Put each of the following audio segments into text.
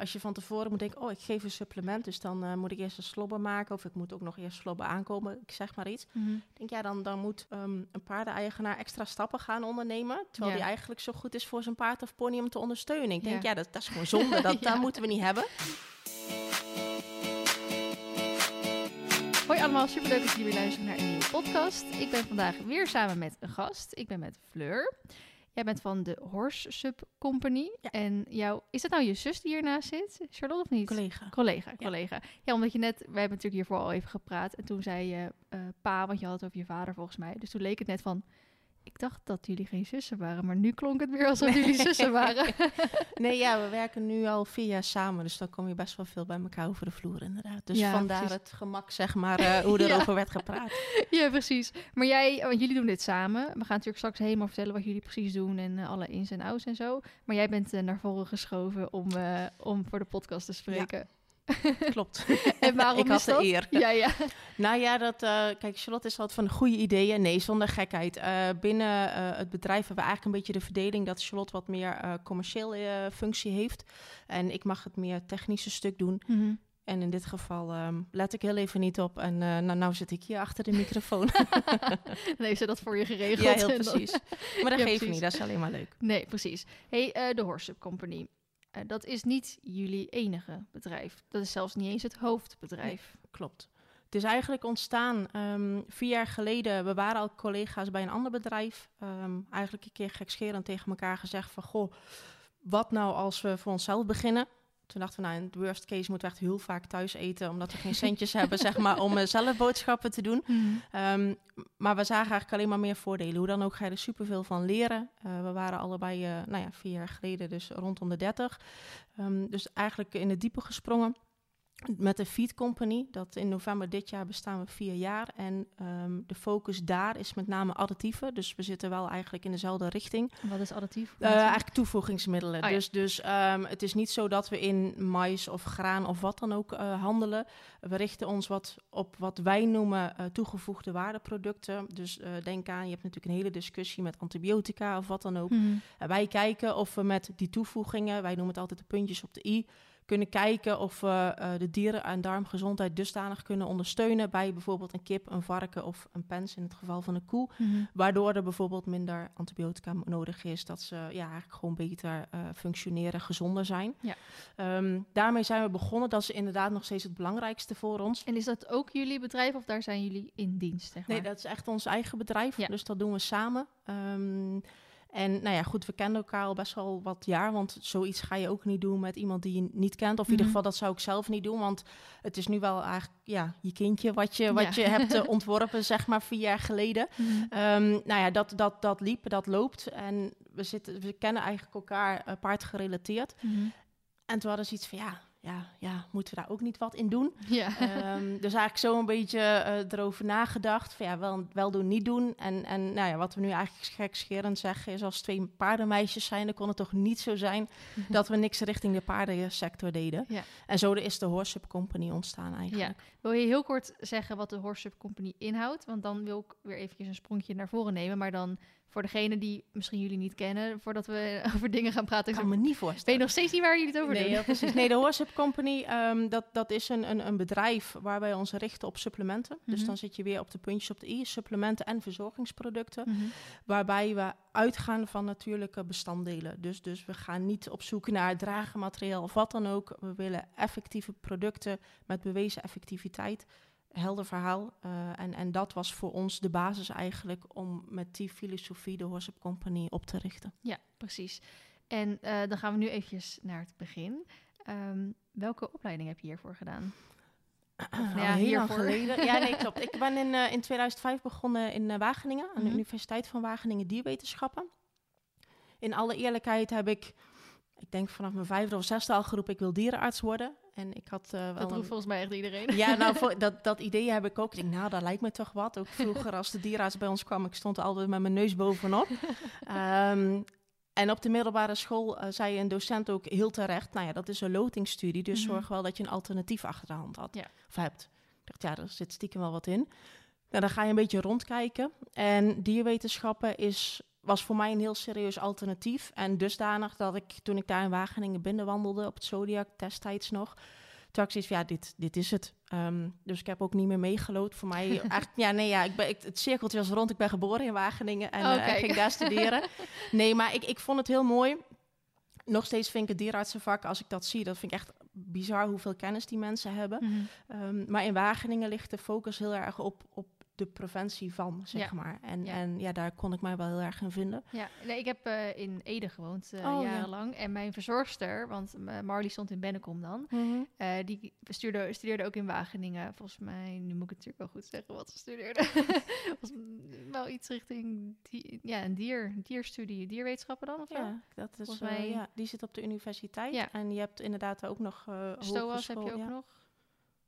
als je van tevoren moet denken, oh, ik geef een supplement, dus dan eh, moet ik eerst een slobber maken of ik moet ook nog eerst slobber aankomen, ik zeg maar iets. Mhm. Denk, ja, dan, dan moet ehm, een paardeneigenaar extra stappen gaan ondernemen, terwijl Ja. die eigenlijk zo goed is voor zijn paard of pony om te ondersteunen. Ik denk, Ja. ja, dat, dat is gewoon zonde, dat, Ja. dat moeten we niet hebben. Hoi allemaal, superleuk dat jullie weer luisteren naar een nieuwe podcast. Ik ben vandaag weer samen met een gast. Ik ben met Fleur. Jij bent van de Horse Sub Company. Ja. En jou, is dat nou je zus die hiernaast zit? Charlotte of niet? Collega. Collega, collega. Ja. omdat je net, wij hebben natuurlijk hiervoor al even gepraat. En toen zei je eh, pa, want je had het over je vader volgens mij. Dus toen leek het net van, ik dacht dat jullie geen zussen waren. Maar nu klonk het weer alsof jullie zussen waren. Nee, ja, we werken nu al vier jaar samen, dus dan kom je best wel veel bij elkaar over de vloer inderdaad. Dus Ja, vandaar precies. het gemak, zeg maar, eh, hoe er Ja. over werd gepraat. ja, precies. Maar jij, want jullie doen dit samen. We gaan natuurlijk straks helemaal vertellen wat jullie precies doen en eh, alle ins en outs en zo. Maar jij bent eh, naar voren geschoven om, om voor de podcast te spreken. Klopt. En waarom Ik had is de dat? eer. Ja, ja. Nou ja, dat, eh, kijk, Charlotte is altijd van de goede ideeën. Nee, zonder gekheid. Eh, binnen eh, het bedrijf hebben we eigenlijk een beetje de verdeling dat Charlotte wat meer commercieel eh, functie heeft. En ik mag het meer technische stuk doen. Mhm. En in dit geval ehm, let ik heel even niet op. En eh, nou, nou zit ik hier achter de microfoon. Dan heeft ze dat voor je geregeld. ja, heel precies. Maar dat Ja, geeft precies. niet, dat is alleen maar leuk. Nee, precies. hey, de Horse Company. Eh, dat is niet jullie enige bedrijf. Dat is zelfs niet eens het hoofdbedrijf. Klopt. Het is eigenlijk ontstaan ehm, vier jaar geleden. We waren al collega's bij een ander bedrijf. Ehm, eigenlijk een keer gekscherend tegen elkaar gezegd van... Goh, wat nou als we voor onszelf beginnen? Toen dachten we, nou, in het worst case moeten we echt heel vaak thuis eten... omdat we geen centjes hebben, zeg maar, om eh, zelf boodschappen te doen. Mhm. Ehm, maar we zagen eigenlijk alleen maar meer voordelen. Hoe dan ook ga je er superveel van leren. Eh, we waren allebei, eh, nou ja, vier jaar geleden, dus rondom de 30. Ehm, dus eigenlijk in het diepe gesprongen met de Feed Company. Dat in november dit jaar bestaan we vier jaar. En ehm, de focus daar is met name additieven. Dus we zitten wel eigenlijk in dezelfde richting. Wat is additief? Eh, eigenlijk toevoegingsmiddelen. Oh ja. Dus, dus ehm, het is niet zo dat we in mais of graan of wat dan ook eh, handelen. We richten ons wat op wat wij noemen eh, toegevoegde waardeproducten. Dus denk aan, je hebt natuurlijk een hele discussie met antibiotica of wat dan ook. Mhm. Wij kijken of we met die toevoegingen, wij noemen het altijd de puntjes op de i, kunnen kijken of we eh, de dieren- en darmgezondheid dusdanig kunnen ondersteunen bij bijvoorbeeld een kip, een varken of een pens in het geval van een koe. Mhm. Waardoor er bijvoorbeeld minder antibiotica nodig is. Dat ze ja, eigenlijk gewoon beter eh, functioneren, gezonder zijn. Ja. Ehm, daarmee zijn we begonnen. Dat is inderdaad nog steeds het belangrijkste voor ons. En is dat ook jullie bedrijf of daar zijn jullie in dienst? Zeg maar? Nee, dat is echt ons eigen bedrijf. Ja. Dus dat doen we samen. Ehm, en nou ja, goed, we kennen elkaar al best wel wat jaar. Want zoiets ga je ook niet doen met iemand die je niet kent. Of in ieder Mhm. geval, dat zou ik zelf niet doen. Want het is nu wel eigenlijk ja, je kindje wat je, wat Ja. je hebt eh, ontworpen, zeg maar, vier jaar geleden. Mhm. Ehm, nou ja, dat, dat, dat liep, dat loopt. En we, zitten, we kennen eigenlijk elkaar uh, paardgerelateerd. Mhm. En toen hadden ze iets van, ja, ja, ja, moeten we daar ook niet wat in doen? Ja. Ehm, dus eigenlijk zo een beetje eh, erover nagedacht. Van ja, wel, wel doen, niet doen. En, en nou ja, wat we nu eigenlijk gekscherend zeggen is... als twee paardenmeisjes zijn, dan kon het toch niet zo zijn... dat we niks richting de paardensector deden. Ja. En zo is de Horse Sub Company ontstaan eigenlijk. Wil je heel kort zeggen wat de Horse Sub Company inhoudt? Want dan wil ik weer eventjes een sprongje naar voren nemen. Maar dan voor degene die misschien jullie niet kennen... voordat we over dingen gaan praten... Ik kan me niet voorstellen. weet je nog steeds niet waar jullie het over Nee, doen? ja, precies. Nee, de Horse Sub Company, ehm, dat, dat is een, een, een bedrijf waar wij ons richten op supplementen. Dus Mhm. dan zit je weer op de puntjes op de i, supplementen en verzorgingsproducten. Mhm. Waarbij we uitgaan van natuurlijke bestanddelen. Dus, dus we gaan niet op zoek naar dragenmateriaal of wat dan ook. We willen effectieve producten met bewezen effectiviteit. Helder verhaal. Eh, en, en dat was voor ons de basis eigenlijk om met die filosofie de Horse Sub Company op te richten. Ja, precies. En eh, dan gaan we nu eventjes naar het begin. Ehm, welke opleiding heb je hiervoor gedaan? Ja, heel lang geleden. Ja, nee, klopt. Ik ben in, eh, in 2005 begonnen in Wageningen, aan de Mhm. Universiteit van Wageningen Dierwetenschappen. In alle eerlijkheid heb ik, ik denk vanaf mijn vijfde of zesde al geroepen, ik wil dierenarts worden. En ik had eh, wel Dat een- roept volgens mij echt iedereen. Ja, nou, voor, dat, dat idee heb ik ook. Ik denk, nou, dat lijkt me toch wat. Ook vroeger als de dierenarts bij ons kwam, ik stond altijd met mijn neus bovenop. Ehm, en op de middelbare school eh, zei een docent ook heel terecht, nou ja, dat is een lotingsstudie, dus Mhm. zorg wel dat je een alternatief achter de hand had. Ja. Of hebt. Ik dacht, ja, daar zit stiekem wel wat in. Nou, dan ga je een beetje rondkijken. En dierwetenschappen is was voor mij een heel serieus alternatief. En dusdanig dat ik, toen ik daar in Wageningen binnenwandelde op het Zodiac destijds nog, toen ik zoiets ja, dit, dit is het. Ehm, dus ik heb ook niet meer meegelood. Voor mij, eigenlijk, ja, nee, ja, ik ben, ik, het cirkeltje was rond. Ik ben geboren in Wageningen en eh, kijk. ging daar studeren. Nee, maar ik, ik vond het heel mooi. Nog steeds vind ik het dierenartsenvak, als ik dat zie, dat vind ik echt bizar hoeveel kennis die mensen hebben. Mhm. Ehm, maar in Wageningen ligt de focus heel erg op, op de preventie van, zeg Ja. maar. En Ja. en ja, daar kon ik mij wel heel erg in vinden. Ja, nee, ik heb eh, in Ede gewoond Oh, ja. jarenlang. En mijn verzorgster, want Marley stond in Bennekom dan, eh, die studeerde, studeerde ook in Wageningen. Volgens mij, nu moet ik het natuurlijk wel goed zeggen wat ze studeerde. Was wel iets richting die, ja, een dier, dierstudie, dierwetenschappen dan of? Ja, dat is, Volgens mij- ja, die zit op de universiteit. Ja. En je hebt inderdaad ook nog eh STOAS heb je ook ja. nog.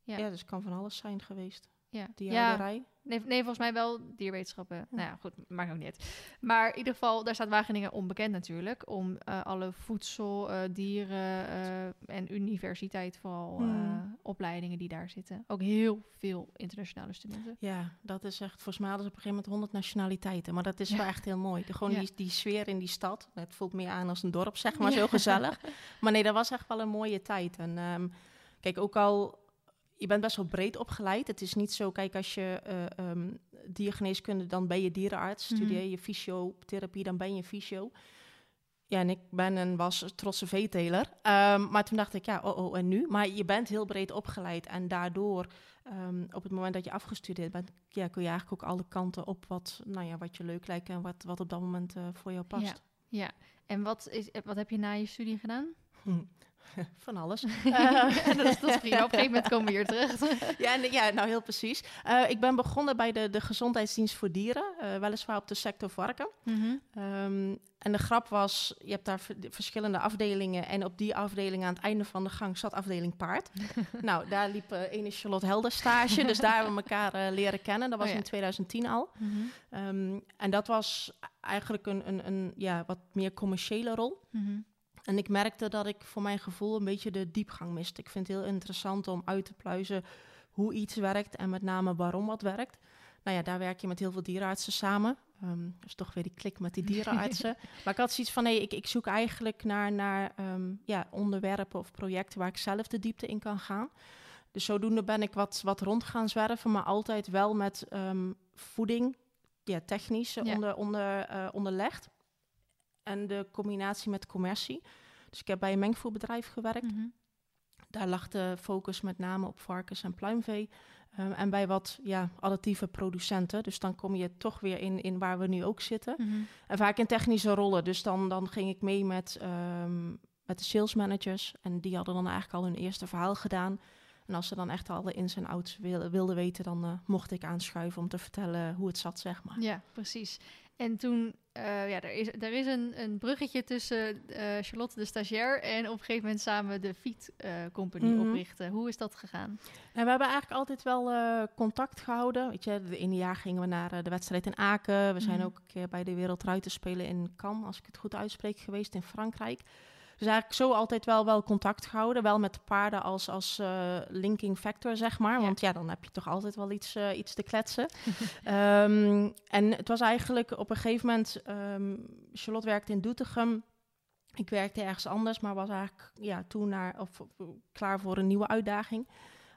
Ja. Ja. dus kan van alles zijn geweest. Ja, Die ja. Nee, nee, volgens mij wel dierwetenschappen. Nou ja, goed, maakt ook niet uit. Maar in ieder geval, daar staat Wageningen onbekend natuurlijk. Om eh, alle voedsel, eh, dieren eh, en universiteit vooral Hmm. opleidingen die daar zitten. Ook heel veel internationale studenten. Ja, dat is echt... Volgens mij hadden ze op een gegeven moment 100 nationaliteiten. Maar dat is Ja. wel echt heel mooi. De, gewoon Ja. die, die sfeer in die stad. Het voelt meer aan als een dorp, zeg maar. Zo gezellig. Maar nee, dat was echt wel een mooie tijd. En ehm, kijk, ook al... Je bent best wel breed opgeleid. Het is niet zo, kijk, als je ehm, diergeneeskunde, dan ben je dierenarts. Mhm. Studeer je fysiotherapie, dan ben je fysio. Ja, en ik ben en was een trotse veeteler. Ehm, maar toen dacht ik, ja, oh, oh, en nu? Maar je bent heel breed opgeleid. En daardoor, ehm, op het moment dat je afgestudeerd bent, ja, kun je eigenlijk ook alle kanten op wat, nou ja, wat je leuk lijkt en wat, wat op dat moment eh, voor jou past. Ja. Ja, en wat, is, wat heb je na je studie gedaan? Hm. Van alles. Ja, dat, is, dat is prima. Op een gegeven moment komen we hier terug. ja, en- ja, nou heel precies. Eh, ik ben begonnen bij de, de gezondheidsdienst voor dieren, eh, weliswaar op de sector varken. Mhm. Ehm, en de grap was, je hebt daar ver- verschillende afdelingen. En op die afdeling aan het einde van de gang zat afdeling paard. nou, daar liep eh ene Charlotte Helder stage. dus daar hebben we elkaar eh, leren kennen. Dat was Oh ja. in 2010 al. Mhm. Ehm, en dat was eigenlijk een, een, een ja, wat meer commerciële rol. Mhm. En ik merkte dat ik voor mijn gevoel een beetje de diepgang miste. Ik vind het heel interessant om uit te pluizen hoe iets werkt en met name waarom wat werkt. Nou ja, daar werk je met heel veel dierenartsen samen. Ehm dus toch weer die klik met die dierenartsen. maar ik had zoiets van, nee, ik, ik zoek eigenlijk naar, naar ehm, ja, onderwerpen of projecten waar ik zelf de diepte in kan gaan. Dus zodoende ben ik wat, wat rond gaan zwerven, maar altijd wel met ehm, voeding, ja, technisch Ja. Onder, onder, eh, onderlegd. En de combinatie met commercie. Dus ik heb bij een mengvoerbedrijf gewerkt. Mhm. Daar lag de focus met name op varkens en pluimvee. Ehm, en bij wat ja, additieve producenten. Dus dan kom je toch weer in, in waar we nu ook zitten. Mhm. En vaak in technische rollen. Dus dan, dan ging ik mee met, ehm, met de sales managers. En die hadden dan eigenlijk al hun eerste verhaal gedaan. En als ze dan echt alle ins en outs wilden, wilden weten, dan eh, mocht ik aanschuiven om te vertellen hoe het zat, zeg maar. Ja, precies. En toen, eh, ja, er is, er is een, een bruggetje tussen eh, Charlotte de stagiair en op een gegeven moment samen de Fiet eh, Company Mhm. oprichten. Hoe is dat gegaan? En we hebben eigenlijk altijd wel contact gehouden. Weet je, de ene jaar gingen we naar de wedstrijd in Aken. We zijn Mhm. ook een keer bij de Wereldruitenspelen in Cannes, als ik het goed uitspreek, geweest in Frankrijk. Dus eigenlijk zo altijd wel, wel contact gehouden. Wel met de paarden als, als eh, linking factor, zeg maar. Want ja, dan heb je toch altijd wel iets, eh, iets te kletsen. Ehm, en het was eigenlijk op een gegeven moment... ehm, Charlotte werkte in Doetinchem. Ik werkte ergens anders, maar was eigenlijk ja, toen naar, of, of, klaar voor een nieuwe uitdaging.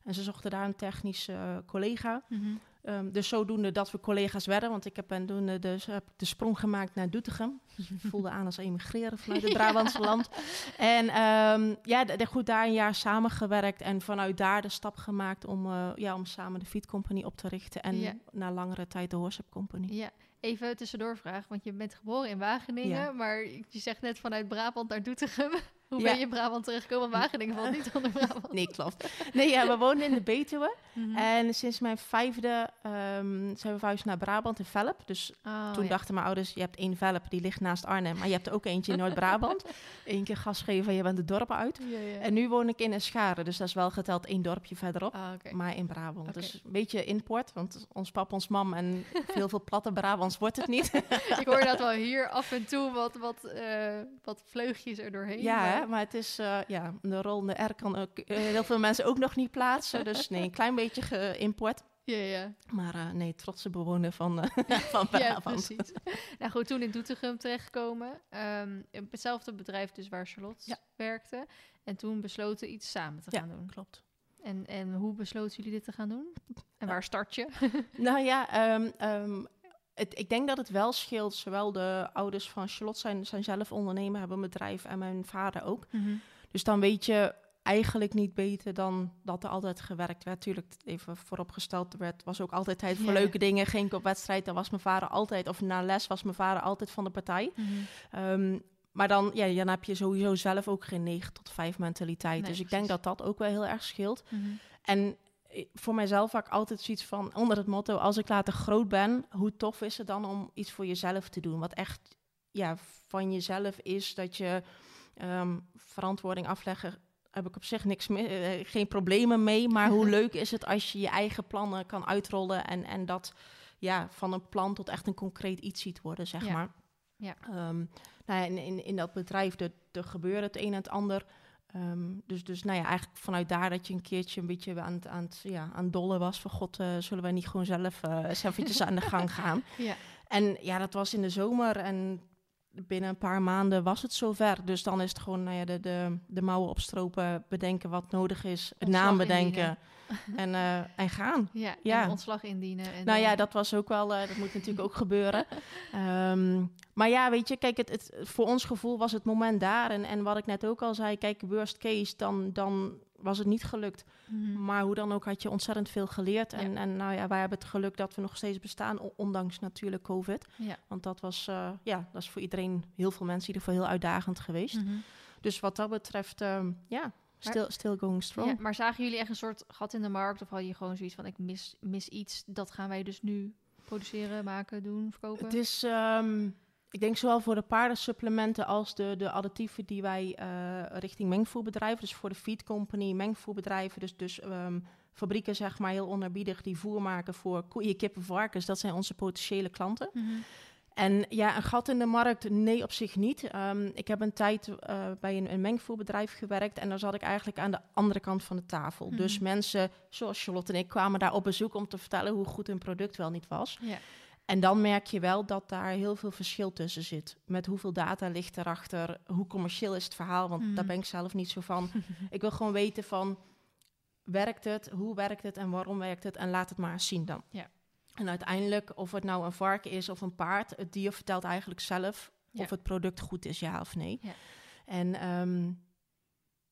En ze zochten daar een technische eh, collega. Mhm. Ehm, dus zodoende dat we collega's werden. Want ik heb ben toen eh, dus, heb ik de sprong gemaakt naar Doetinchem. voelde aan als emigreren vanuit het Brabantse land. En ehm, ja, goed, daar een jaar samengewerkt. En vanuit daar de stap gemaakt om, eh, ja, om samen de Fiet Company op te richten. En Ja. na langere tijd de Horse Company. Ja, even tussendoor vraag, want je bent geboren in Wageningen, Ja. maar je zegt net vanuit Brabant naar Doetinchem. Hoe ben je in Brabant terechtgekomen? Wageningen valt niet onder Brabant. Nee, klopt. Nee, ja, we woonden in de Betuwe. Mhm. En sinds mijn vijfde ehm, zijn we verhuisd naar Brabant in Velp. Dus Oh, Toen ja. dachten mijn ouders, je hebt één Velp, die ligt naast Arnhem. Maar je hebt er ook eentje in Noord-Brabant. Eén keer gas geven en je bent de dorpen uit. Ja, ja. En nu woon ik in Escharen, dus dat is wel geteld één dorpje verderop. Ah. Maar in Brabant. Dus een beetje import, want ons pap, ons mam en heel veel platte Brabants wordt het niet. Ik hoor dat wel hier af en toe wat, wat, eh, wat vleugjes er doorheen. ja, hè, maar het is, eh, ja, de rol de R kan ook, eh, heel veel mensen ook nog niet plaatsen. Dus nee, een klein beetje geïmport. Ja, ja. Maar eh, nee, trotse bewoner van, uh, van ja, precies. nou goed, toen in Doetinchem terechtgekomen. Ehm, hetzelfde bedrijf dus waar Charlotte Ja. werkte. En toen besloten iets samen te Ja, gaan doen. klopt. En, en hoe besloten jullie dit te gaan doen? En waar start je? Nou ja, ehm, ehm, het, ik denk dat het wel scheelt. Zowel de ouders van Charlotte zijn, zijn zelf ondernemer, hebben een bedrijf en mijn vader ook. Dus dan weet je eigenlijk niet beter dan dat er altijd gewerkt werd. Tuurlijk, even vooropgesteld, er werd, was ook altijd tijd voor leuke dingen. Ging ik op wedstrijd, dan was mijn vader altijd, of na les was mijn vader altijd van de partij. Ehm, maar dan, ja, dan heb je sowieso zelf ook geen 9 tot 5 mentaliteit. Nee, dus ik denk dat dat ook wel heel erg scheelt. Mhm. En voor mijzelf vaak altijd zoiets van, onder het motto, als ik later groot ben, hoe tof is het dan om iets voor jezelf te doen? Wat echt ja, van jezelf is, dat je ehm, verantwoording afleggen, heb ik op zich niks mee, eh, geen problemen mee. Maar hoe leuk is het als je je eigen plannen kan uitrollen en, en dat ja, van een plan tot echt een concreet iets ziet worden, zeg Ja. maar. Ja. Ehm, nou ja, in, in, in dat bedrijf, er, gebeurde het een en het ander. Ehm, dus, dus nou ja, eigenlijk vanuit daar dat je een keertje een beetje aan het, aan het, ja, aan dollen was. Van god, eh, zullen wij niet gewoon zelf eh eens eventjes aan de gang gaan? Ja. En ja, dat was in de zomer en binnen een paar maanden was het zover. Dus dan is het gewoon nou ja, de, de, de mouwen opstropen, bedenken wat nodig is, Ontslag naam bedenken en, eh, en gaan. Ja, Ja. en ontslag indienen. En Nou ja, dan- dat was ook wel, eh, dat moet natuurlijk ook gebeuren. Ehm, maar ja, weet je, kijk, het, het, voor ons gevoel was het moment daar. En, en wat ik net ook al zei, kijk, worst case, dan, dan was het niet gelukt. Mhm. Maar hoe dan ook had je ontzettend veel geleerd. En, en nou ja, wij hebben het geluk dat we nog steeds bestaan, ondanks natuurlijk COVID. Ja. Want dat was, eh, ja, dat is voor iedereen, heel veel mensen, in ieder geval heel uitdagend geweest. Mhm. Dus wat dat betreft, ehm, ja, still, still going strong. Ja, maar zagen jullie echt een soort gat in de markt? Of had je gewoon zoiets van, ik mis, mis iets, dat gaan wij dus nu produceren, maken, doen, verkopen? Het is, ehm, ik denk zowel voor de paardensupplementen als de, de additieven die wij eh, richting mengvoerbedrijven, dus voor de feed company, mengvoerbedrijven, dus, dus ehm, fabrieken zeg maar heel onerbiedig die voer maken voor koeien, kippen, varkens, dat zijn onze potentiële klanten. Mhm. En ja, een gat in de markt? Nee, op zich niet. Ehm, ik heb een tijd eh, bij een, een mengvoerbedrijf gewerkt en daar zat ik eigenlijk aan de andere kant van de tafel. Mhm. Dus mensen zoals Charlotte en ik kwamen daar op bezoek om te vertellen hoe goed hun product wel niet was. Ja. En dan merk je wel dat daar heel veel verschil tussen zit. Met hoeveel data ligt erachter, hoe commercieel is het verhaal, want Mhm. daar ben ik zelf niet zo van. ik wil gewoon weten van, werkt het, hoe werkt het en waarom werkt het en laat het maar eens zien dan. Ja. En uiteindelijk, of het nou een varken is of een paard, het dier vertelt eigenlijk zelf Ja. of het product goed is, ja of nee. Ja. En ehm,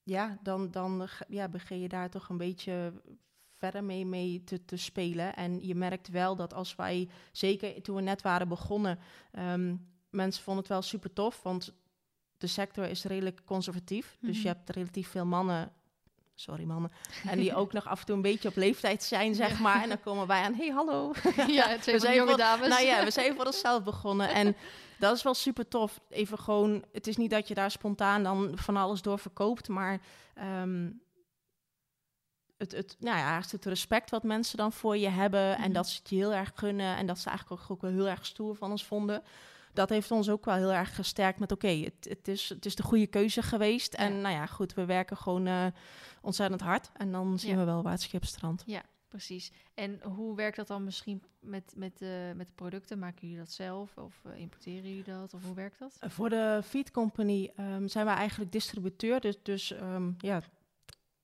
ja, dan, dan ja, begin je daar toch een beetje verder mee, mee te, te spelen. En je merkt wel dat als wij, zeker toen we net waren begonnen, ehm, mensen vonden het wel super tof, want de sector is redelijk conservatief. Dus Mhm. je hebt relatief veel mannen, sorry mannen, en die ook nog af en toe een beetje op leeftijd zijn, zeg maar. En dan komen wij aan, hey hallo. ja, twee van die zijn jonge voor- dames. Nou ja, we zijn voor onszelf begonnen. En dat is wel super tof. Even gewoon, het is niet dat je daar spontaan dan van alles door verkoopt, maar ehm, het, het, nou ja, het, het respect wat mensen dan voor je hebben en Mhm. dat ze het je heel erg gunnen en dat ze eigenlijk ook, ook wel heel erg stoer van ons vonden. Dat heeft ons ook wel heel erg gesterkt met oké, het, het, is, het is de goede keuze geweest. En Ja. nou ja, goed, we werken gewoon eh, ontzettend hard. En dan zien Ja. we wel waar het schip strandt. Precies. En hoe werkt dat dan misschien met, met, de met de producten? Maken jullie dat zelf of eh, importeren jullie dat? Of hoe werkt dat? Voor de Feed Company ehm, zijn wij eigenlijk distributeur. Dus, dus ehm, ja,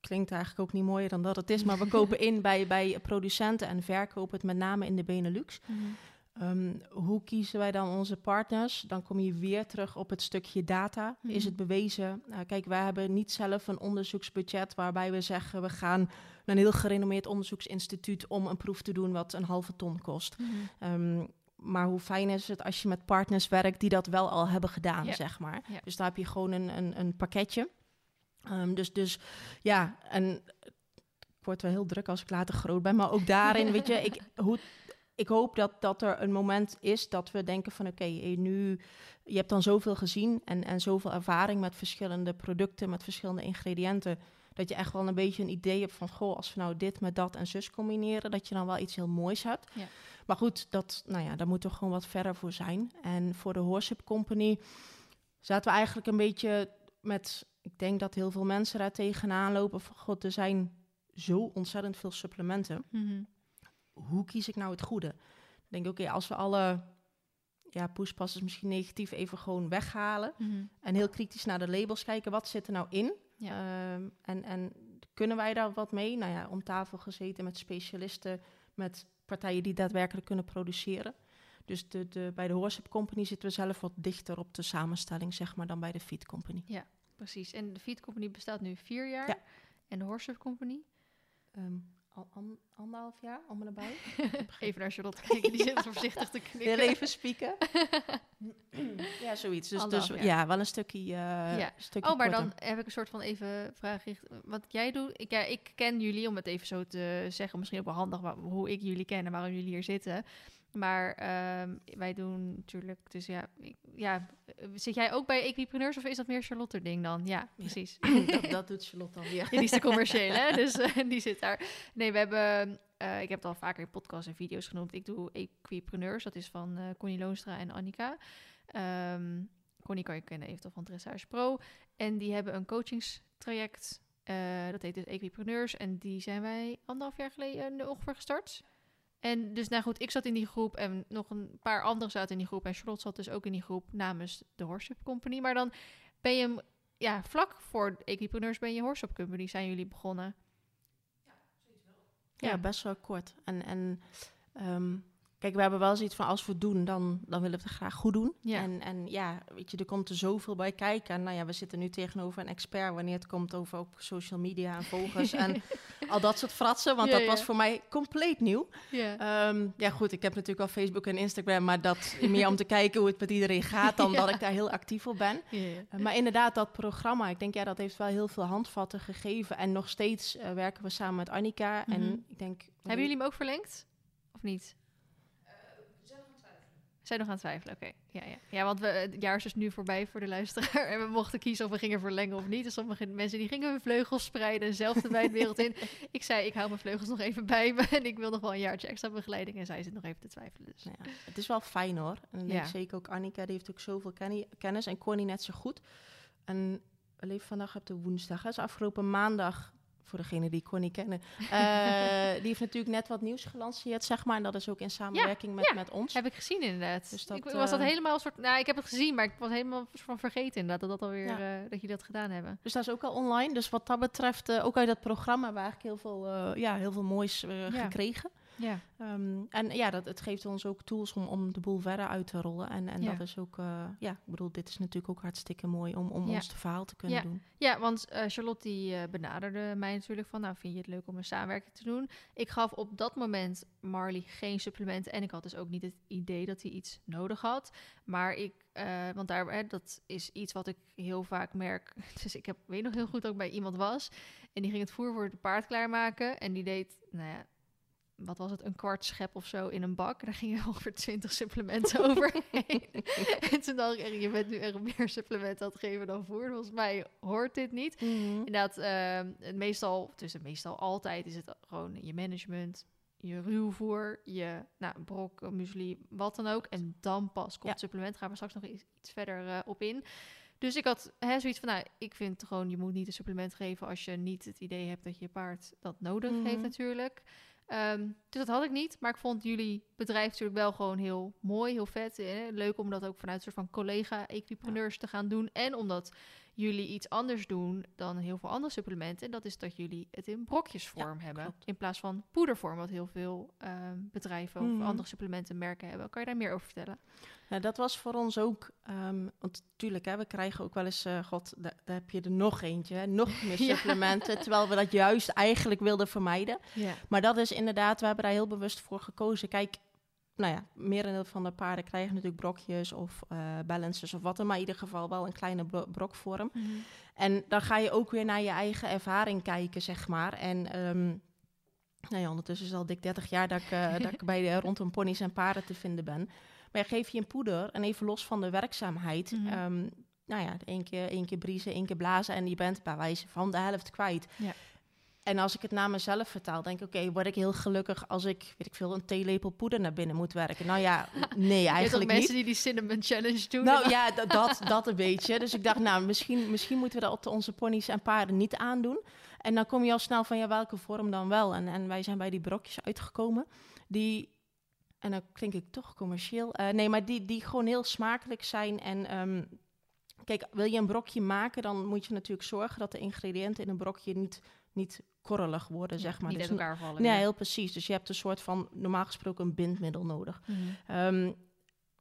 klinkt eigenlijk ook niet mooier dan dat het is. Maar we kopen in bij, bij producenten en verkopen het met name in de Benelux. Ehm, hoe kiezen wij dan onze partners? Dan kom je weer terug op het stukje data. Is Mhm. het bewezen? Nou, kijk, wij hebben niet zelf een onderzoeksbudget waarbij we zeggen we gaan naar een heel gerenommeerd onderzoeksinstituut om een proef te doen wat een halve ton kost. Ehm, maar hoe fijn is het als je met partners werkt die dat wel al hebben gedaan, zeg maar. Dus daar heb je gewoon een, een, een pakketje. Ehm, dus, dus ja, en ik word wel heel druk als ik later groot ben, maar ook daarin, weet je, ik, hoe, ik hoop dat, dat er een moment is dat we denken van oké, nu, je hebt dan zoveel gezien en, en zoveel ervaring met verschillende producten, met verschillende ingrediënten, dat je echt wel een beetje een idee hebt van, goh, als we nou dit met dat en zus combineren, dat je dan wel iets heel moois hebt. Ja. Maar goed, dat, nou ja, daar moeten we gewoon wat verder voor zijn. En voor de Horship Company zaten we eigenlijk een beetje met, ik denk dat heel veel mensen daar tegenaan lopen van, god, er zijn zo ontzettend veel supplementen. Mhm. hoe kies ik nou het goede? Ik denk, oké, als we alle ja, misschien negatief even gewoon weghalen Mhm. en heel kritisch naar de labels kijken, wat zit er nou in? Ja. Ehm, en, en kunnen wij daar wat mee? Nou ja, om tafel gezeten met specialisten, met partijen die daadwerkelijk kunnen produceren. Dus de, de, bij de Horship Company zitten we zelf wat dichter op de samenstelling, zeg maar, dan bij de Feed Company. Precies. En de Feed Company bestaat nu vier jaar. Ja. En de Horse Company? Ehm, al, an- anderhalf jaar, en nabij. Even naar Charlotte kijken, die zit voorzichtig te knikken. even spieken. ja, zoiets. Dus, dus ja, wel een stukje, eh Ja. stukje Oh, maar korter. dan heb ik een soort van even vraag. gericht. Wat jij doet, ik, ja, ik ken jullie, om het even zo te zeggen, misschien ook wel handig wa- hoe ik jullie ken en waarom jullie hier zitten. Maar ehm, wij doen natuurlijk, dus ja, ja, zit jij ook bij Equipreneurs of is dat meer Charlotte ding dan? Ja, precies. dat, dat doet Charlotte dan weer. Ja, die is de commerciële, hè? dus eh, die zit daar. Nee, we hebben, eh, ik heb het al vaker in podcasts en video's genoemd. Ik doe Equipreneurs, dat is van eh Connie Loonstra en Annika. Ehm Connie kan je kennen eventueel van Dressage Pro. En die hebben een coachingstraject, dat heet dus Equipreneurs. En die zijn wij anderhalf jaar geleden ongeveer gestart. En dus, nou goed, ik zat in die groep en nog een paar anderen zaten in die groep. En Charlotte zat dus ook in die groep namens de Horship Company. Maar dan ben je, hem- ja, vlak voor Equipreneurs ben je Horship Company, zijn jullie begonnen. Ja, Ja. best wel kort. En, en ehm, kijk, we hebben wel zoiets van als we het doen, dan, dan willen we het graag goed doen. Ja. En, en ja, weet je, er komt er zoveel bij kijken. En nou ja, we zitten nu tegenover een expert wanneer het komt over ook social media en volgers en al dat soort fratsen. Want Ja, dat was voor mij compleet nieuw. Ja. Ehm, ja, goed, ik heb natuurlijk al Facebook en Instagram, maar dat meer om te kijken hoe het met iedereen gaat dan dat ik daar heel actief op ben. Uh, maar inderdaad, dat programma, ik denk ja, dat heeft wel heel veel handvatten gegeven. En nog steeds uh, werken we samen met Annika. Mhm. En ik denk. Hebben jullie hem ook verlengd? Of niet? Zijn nog aan het twijfelen, oké. Ja, ja. ja, want we, het jaar is dus nu voorbij voor de luisteraar. En we mochten kiezen of we gingen verlengen of niet. En sommige mensen die gingen hun vleugels spreiden en zelf de wijdwereld in. Ik zei, ik hou mijn vleugels nog even bij me. En ik wil nog wel een jaartje extra begeleiding. En zij zit nog even te twijfelen. Dus. Nou ja, het is wel fijn hoor. En Ja. zeker ook Annika, die heeft ook zoveel kenni- kennis. En Connie net zo goed. En we leven vandaag op de woensdag. hè. Dus afgelopen maandag, voor degene die Connie kennen, eh, die heeft natuurlijk net wat nieuws gelanceerd, zeg maar. En dat is ook in samenwerking met, ja. met ons. Heb ik gezien inderdaad. Dus dat, ik was dat eh, helemaal een soort... Nou, ik heb het gezien, maar ik was helemaal van vergeten inderdaad dat, dat, alweer, Ja. eh, dat jullie dat gedaan hebben. Dus dat is ook al online. Dus wat dat betreft, ook uit dat programma hebben we eigenlijk heel veel, ja, heel veel moois gekregen. Ja. Ehm, en ja, dat, het geeft ons ook tools om, om de boel verder uit te rollen. En, en Ja. dat is ook, eh, ja, ik bedoel, dit is natuurlijk ook hartstikke mooi om, om Ja. ons verhaal te kunnen Ja. doen. Ja, want eh, Charlotte die eh, benaderde mij natuurlijk van, nou vind je het leuk om een samenwerking te doen? Ik gaf op dat moment Marley geen supplementen en ik had dus ook niet het idee dat hij iets nodig had. Maar ik, want daar, hè, dat is iets wat ik heel vaak merk. Dus ik heb, weet nog heel goed dat ik bij iemand was en die ging het voer voor het paard klaarmaken en die deed, nou ja, wat was het, een kwart schep of zo in een bak. Daar gingen ongeveer 20 supplementen overheen. en toen dacht ik, je bent nu echt meer supplementen aan het geven dan voer. Volgens mij hoort dit niet. Inderdaad, ehm, het meestal, tussen meestal altijd is het gewoon je management, je ruwvoer, je nou, brok, muesli, wat dan ook. En dan pas komt Ja. supplement. Gaan we straks nog iets, iets verder eh, op in. Dus ik had hè, zoiets van, nou, ik vind gewoon, je moet niet een supplement geven als je niet het idee hebt dat je paard dat nodig heeft Mhm. natuurlijk. Ehm, dus dat had ik niet, maar ik vond jullie bedrijf natuurlijk wel gewoon heel mooi, heel vet. eh, leuk om dat ook vanuit een soort van collega-equipreneurs te gaan doen. En omdat jullie iets anders doen dan heel veel andere supplementen. En dat is dat jullie het in brokjesvorm hebben. klopt. In plaats van poedervorm, wat heel veel ehm, bedrijven of Mhm. andere supplementenmerken hebben. Kan je daar meer over vertellen? Nou, dat was voor ons ook, ehm, want natuurlijk, hè, we krijgen ook wel eens, eh, god, da- daar heb je er nog eentje, hè, nog meer Ja. supplementen, terwijl we dat juist eigenlijk wilden vermijden. Ja. Maar dat is inderdaad, we hebben daar heel bewust voor gekozen. Kijk, nou ja, merendeel van de paarden krijgen natuurlijk brokjes of eh balancers of wat dan, maar in ieder geval wel een kleine bro- brokvorm. En dan ga je ook weer naar je eigen ervaring kijken, zeg maar. En ehm, nou ja, ondertussen is het al dik 30 jaar dat ik, eh, dat ik bij de, rondom ponies en paarden te vinden ben. Maar ja, geef je een poeder en even los van de werkzaamheid. Ehm, nou ja, één keer, één keer briezen, één keer blazen en je bent bij wijze van de helft kwijt. Ja. En als ik het naar mezelf vertaal, denk ik, oké, word ik heel gelukkig als ik, weet ik veel, een theelepel poeder naar binnen moet werken. Nou ja, nee, eigenlijk mensen niet. die die cinnamon challenge doen. Nou ja, dat, dat een beetje. Dus ik dacht, nou, misschien, misschien moeten we dat op onze ponies en paarden niet aandoen. En dan kom je al snel van, ja, welke vorm dan wel? En, en wij zijn bij die brokjes uitgekomen, die, en dan klink ik toch commercieel, eh, nee, maar die, die gewoon heel smakelijk zijn en... ehm, Kijk, wil je een brokje maken, dan moet je natuurlijk zorgen dat de ingrediënten in een brokje niet, niet korrelig worden, zeg maar. Niet Dus elkaar vallen. Nee, ja. heel precies. Dus je hebt een soort van, normaal gesproken, een bindmiddel nodig. Mhm. Ehm,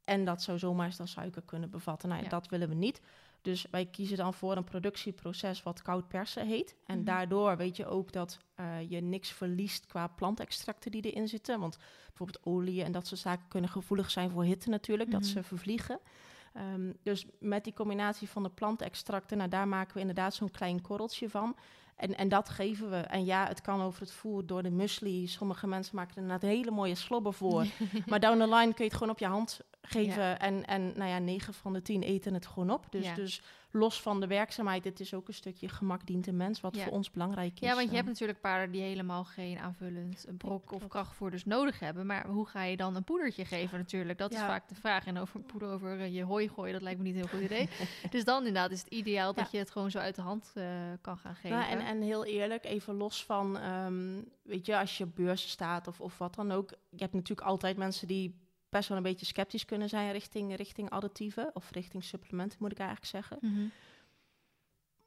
en dat zou zomaar eens dan suiker kunnen bevatten. Nou, ja, Ja. dat willen we niet. Dus wij kiezen dan voor een productieproces wat koud persen heet. En Mhm. daardoor weet je ook dat eh, je niks verliest qua plantextracten die erin zitten. Want bijvoorbeeld olie en dat soort zaken kunnen gevoelig zijn voor hitte natuurlijk, dat Mhm. ze vervliegen. Ehm, dus met die combinatie van de plantextracten, nou, daar maken we inderdaad zo'n klein korreltje van. En, en dat geven we. En ja, het kan over het voer door de muesli. Sommige mensen maken er inderdaad hele mooie slobben voor. maar down the line kun je het gewoon op je hand geven. Ja. En, en nou ja, 9 van de 10 eten het gewoon op. Dus, Ja. dus los van de werkzaamheid, het is ook een stukje gemak dient de mens, wat Ja. voor ons belangrijk is. Ja, want je eh. hebt natuurlijk paarden die helemaal geen aanvullend brok of krachtvoerders nodig hebben. Maar hoe ga je dan een poedertje geven natuurlijk? Dat is Ja. vaak de vraag. En over poeder over eh, je hooi gooien, dat lijkt me niet een heel goed idee. dus dan inderdaad is het ideaal dat Ja. je het gewoon zo uit de hand eh, kan gaan geven. Nou, en, en heel eerlijk, even los van, ehm, weet je, als je beurzen staat of, of wat dan ook. Je hebt natuurlijk altijd mensen die best wel een beetje sceptisch kunnen zijn richting, richting additieven of richting supplementen, moet ik eigenlijk zeggen. Mhm.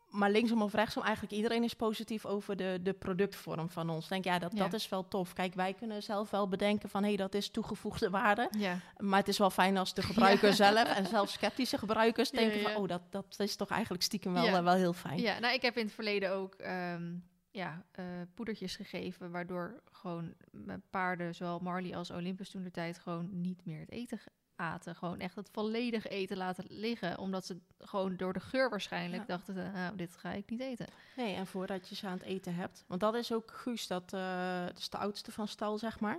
Maar linksom of rechtsom, eigenlijk iedereen is positief over de, de productvorm van ons. Denk ja, dat, Ja. dat is wel tof. Kijk, wij kunnen zelf wel bedenken van hé, hey, dat is toegevoegde waarde. Ja. Maar het is wel fijn als de gebruiker zelf en zelfs sceptische gebruikers denken van oh, dat, dat is toch eigenlijk stiekem wel, wel heel fijn. ja, nou ik heb in het verleden ook ehm, ja, eh, poedertjes gegeven, waardoor gewoon mijn paarden, zowel Marley als Olympus toen de tijd, gewoon niet meer het eten aten. Gewoon echt het volledige eten laten liggen, omdat ze gewoon door de geur waarschijnlijk Ja. dachten, nou, dit ga ik niet eten. Nee, en voordat je ze aan het eten hebt. Want dat is ook Guus, dat, eh, dat is de oudste van stal, zeg maar.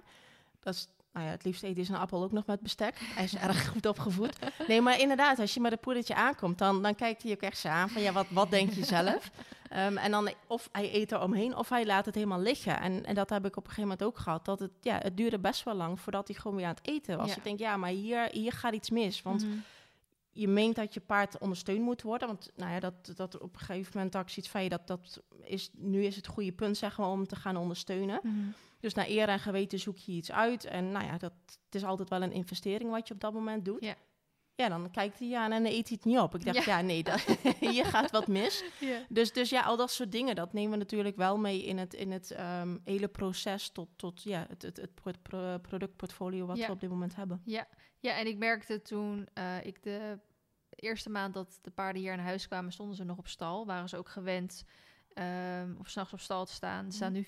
Dat is, nou ja, het liefst eten is een appel ook nog met bestek. Hij is erg goed opgevoed. Nee, maar inderdaad, als je met een poedertje aankomt, dan, dan kijkt hij ook echt zo aan van, ja, wat, wat denk je zelf? Ehm, en dan of hij eet er omheen of hij laat het helemaal liggen. En, en dat heb ik op een gegeven moment ook gehad. Dat het, ja, het duurde best wel lang voordat hij gewoon weer aan het eten was. Ja. Ik denk, ja, maar hier, hier gaat iets mis. Want Mhm. je meent dat je paard ondersteund moet worden. Want nou ja, dat, dat op een gegeven moment had ik zoiets van je dat, dat is nu is het goede punt zeg maar, om te gaan ondersteunen. Mhm. Dus naar eer en geweten zoek je iets uit. En nou ja, dat het is altijd wel een investering wat je op dat moment doet. Ja. Ja, dan kijkt hij aan en dan eet hij het niet op. Ik dacht, ja, nee, dat, hier gaat wat mis. Ja. Dus, dus ja, al dat soort dingen, dat nemen we natuurlijk wel mee in het, in het ehm, hele proces tot, tot ja, het, het, het pro- pro- productportfolio wat Ja. we op dit moment hebben. Ja, ja, en ik merkte toen eh, ik de eerste maand dat de paarden hier naar huis kwamen, stonden ze nog op stal. Waren ze ook gewend ehm of s'nachts op stal te staan. Ze staan nu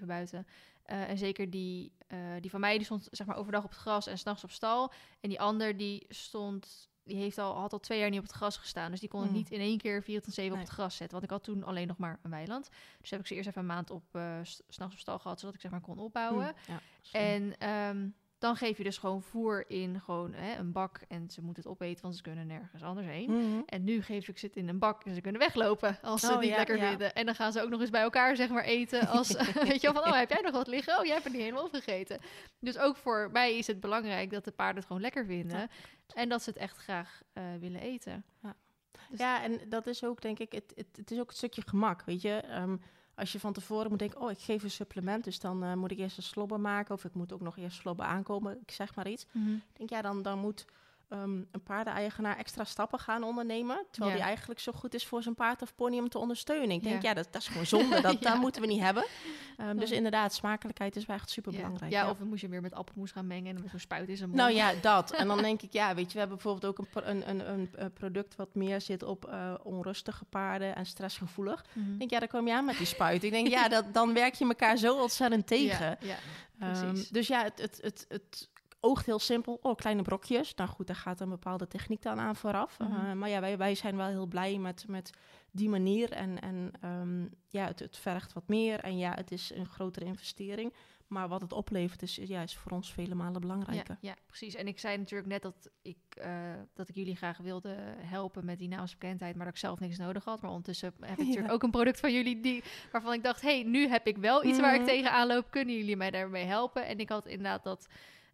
24-7 buiten. Eh, en zeker die, eh, die van mij, die stond zeg maar overdag op het gras en s'nachts op stal. En die ander, die stond, die heeft al, had al twee jaar niet op het gras gestaan. Dus die kon ik Mm. niet in één keer 24-7 op het gras zetten. Want ik had toen alleen nog maar een weiland. Dus heb ik ze eerst even een maand op, s- s'nachts op stal gehad, zodat ik zeg maar kon opbouwen. Hm, ja. En ehm, dan geef je dus gewoon voer in gewoon hè, een bak. En ze moeten het opeten, want ze kunnen nergens anders heen. Mhm. En nu geef ik ze het in een bak en ze kunnen weglopen als ze Oh, het niet ja, lekker ja. vinden. En dan gaan ze ook nog eens bij elkaar zeg maar eten. Als, weet je wel, van, oh, heb jij nog wat liggen? Oh, jij hebt het niet helemaal opgegeten. Dus ook voor mij is het belangrijk dat de paarden het gewoon lekker vinden. Ja, en dat ze het echt graag eh, willen eten. Dus- Ja, en dat is ook, denk ik, het, het, het is ook een stukje gemak, weet je. Ehm, als je van tevoren moet denken, oh, ik geef een supplement, dus dan eh, moet ik eerst een slobber maken, of ik moet ook nog eerst slobber aankomen, ik zeg maar iets. Ik denk, ja, dan, dan moet ehm, een paardeneigenaar extra stappen gaan ondernemen, terwijl Ja. die eigenlijk zo goed is voor zijn paard of pony om te ondersteunen. Ik denk, Ja. ja, dat, dat is gewoon zonde, dat, dat moeten we niet hebben. Ehm, dus inderdaad, smakelijkheid is wel echt super Ja. belangrijk. Ja, of dan moest je weer met appelmoes gaan mengen en met zo'n spuit zijn mond. Nou ja, dat. En dan denk ik, ja, weet je, we hebben bijvoorbeeld ook een, een, een, een, eh, product wat meer zit op eh, onrustige paarden en stressgevoelig. Mhm. Ik denk, ja, dan kom je aan met die spuit. Ik denk, ja, dat, dan werk je elkaar zo ontzettend tegen. Precies. dus ja, het, het, het, het oogt heel simpel. Oh, kleine brokjes. Nou goed, daar gaat een bepaalde techniek dan aan vooraf. Mhm. Eh, maar ja, wij, wij zijn wel heel blij met, met die manier. En, en ehm, ja, het, het vergt wat meer. En ja, het is een grotere investering. Maar wat het oplevert is, ja, is voor ons vele malen belangrijker. Ja, ja, precies. En ik zei natuurlijk net dat ik, eh, dat ik jullie graag wilde helpen met die naamsbekendheid, maar dat ik zelf niks nodig had. Maar ondertussen heb ik natuurlijk ook een product van jullie die, waarvan ik dacht, hey, nu heb ik wel iets waar ik Mhm. tegenaan loop. Kunnen jullie mij daarmee helpen? En ik had inderdaad dat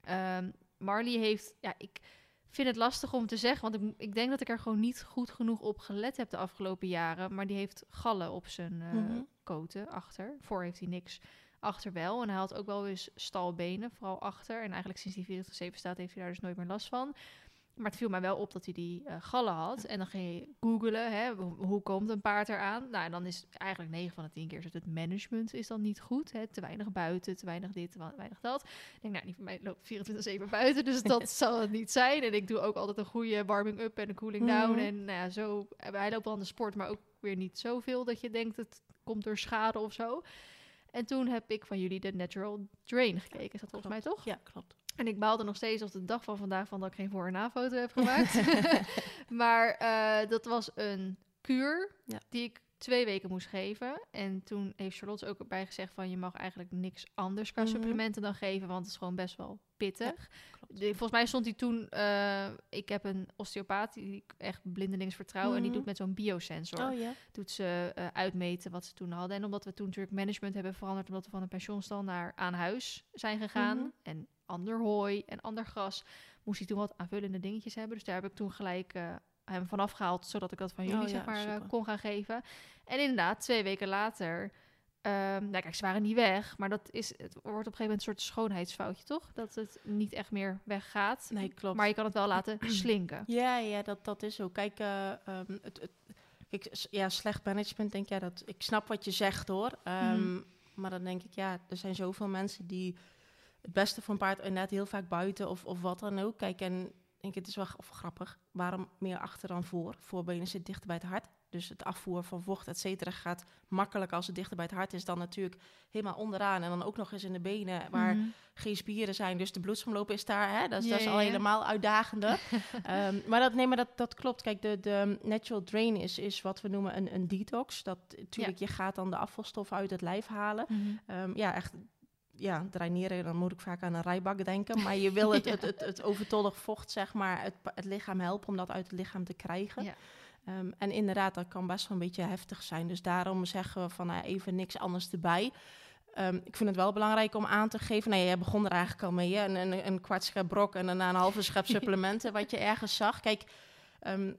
ehm, Marley heeft, ja, ik vind het lastig om te zeggen, want ik, ik denk dat ik er gewoon niet goed genoeg op gelet heb de afgelopen jaren. Maar die heeft gallen op zijn, Mhm. koten achter. Voor heeft hij niks, achter wel. En hij had ook wel eens stalbenen, vooral achter. En eigenlijk sinds die 47 staat heeft hij daar dus nooit meer last van. Maar het viel mij wel op dat hij die uh, gallen had. En dan ging je googelen, hè, hoe komt een paard eraan? Nou, en dan is eigenlijk 9 van de 10 keer dat het management is dan niet goed. Hè? Te weinig buiten, te weinig dit, te weinig dat. Ik denk, nou, die van mij loopt 24-7 buiten, dus dat zal het niet zijn. En ik doe ook altijd een goede warming-up en een cooling down. Mm. En nou ja, zo, hij loopt wel aan de sport, maar ook weer niet zoveel dat je denkt, het komt door schade of zo. En toen heb ik van jullie de Natural Drain gekeken. Is dat volgens mij toch? Ja, klopt. En ik baalde nog steeds op de dag van vandaag van dat ik geen voor- en na-foto heb gemaakt. maar uh, dat was een kuur ja. die ik twee weken moest geven. En toen heeft Charlotte ook erbij gezegd van... je mag eigenlijk niks anders qua mm -hmm. supplementen dan geven... want het is gewoon best wel pittig. Ja, volgens mij stond hij toen... Uh, ik heb een osteopaat die ik echt blindelings vertrouw... Mm -hmm. en die Mhm. doet met zo'n biosensor... Oh doet ze uh, uitmeten wat ze toen hadden. En omdat we toen natuurlijk management hebben veranderd... omdat we van een pensioenstal naar aan huis zijn gegaan... Mhm. en ander hooi en ander gras... moest hij toen wat aanvullende dingetjes hebben. Dus daar heb ik toen gelijk... Uh, hem vanaf gehaald, zodat ik dat van jullie Oh ja, zeg maar uh, super. kon gaan geven. En inderdaad, twee weken later, um, nou kijk, ze waren niet weg, maar dat is, het wordt op een gegeven moment een soort schoonheidsfoutje, toch? Dat het niet echt meer weggaat. Nee, klopt. Maar je kan het wel laten slinken. Ja, ja, dat, dat is zo. Kijk, uh, um, het, het, kijk, ja, slecht management, denk ja, dat ik snap wat je zegt hoor. Um, mm. Maar dan denk ik, ja, er zijn zoveel mensen die het beste van paard inderdaad heel vaak buiten of, of wat dan ook. Kijk, en denk het is wel of grappig. Waarom meer achter dan voor? Voorbenen zit dichter bij het hart. Dus het afvoer van vocht, et cetera, gaat makkelijk als het dichter bij het hart is. Dan natuurlijk helemaal onderaan. En dan ook nog eens in de benen, waar mm. geen spieren zijn. Dus de bloedsomloop is daar. Hè? Dat, is, ja, dat is al ja. helemaal uitdagender. um, maar dat, nee, maar dat, dat klopt. Kijk, de, de natural drain is, is wat we noemen een, een detox. Dat natuurlijk, ja. je gaat dan de afvalstof uit het lijf halen. Mm. Um, ja, echt ja, draineren, dan moet ik vaak aan een rijbak denken. Maar je wil het, ja. het, het, het, overtollig vocht, zeg maar, het, het lichaam helpen om dat uit het lichaam te krijgen. Ja. Um, en inderdaad, dat kan best wel een beetje heftig zijn. Dus daarom zeggen we van uh, even niks anders erbij. Um, ik vind het wel belangrijk om aan te geven. Nou, jij begon er eigenlijk al mee, hè? Een, een, een kwart schep brok en daarna een halve schep supplementen, wat je ergens zag. Kijk, um,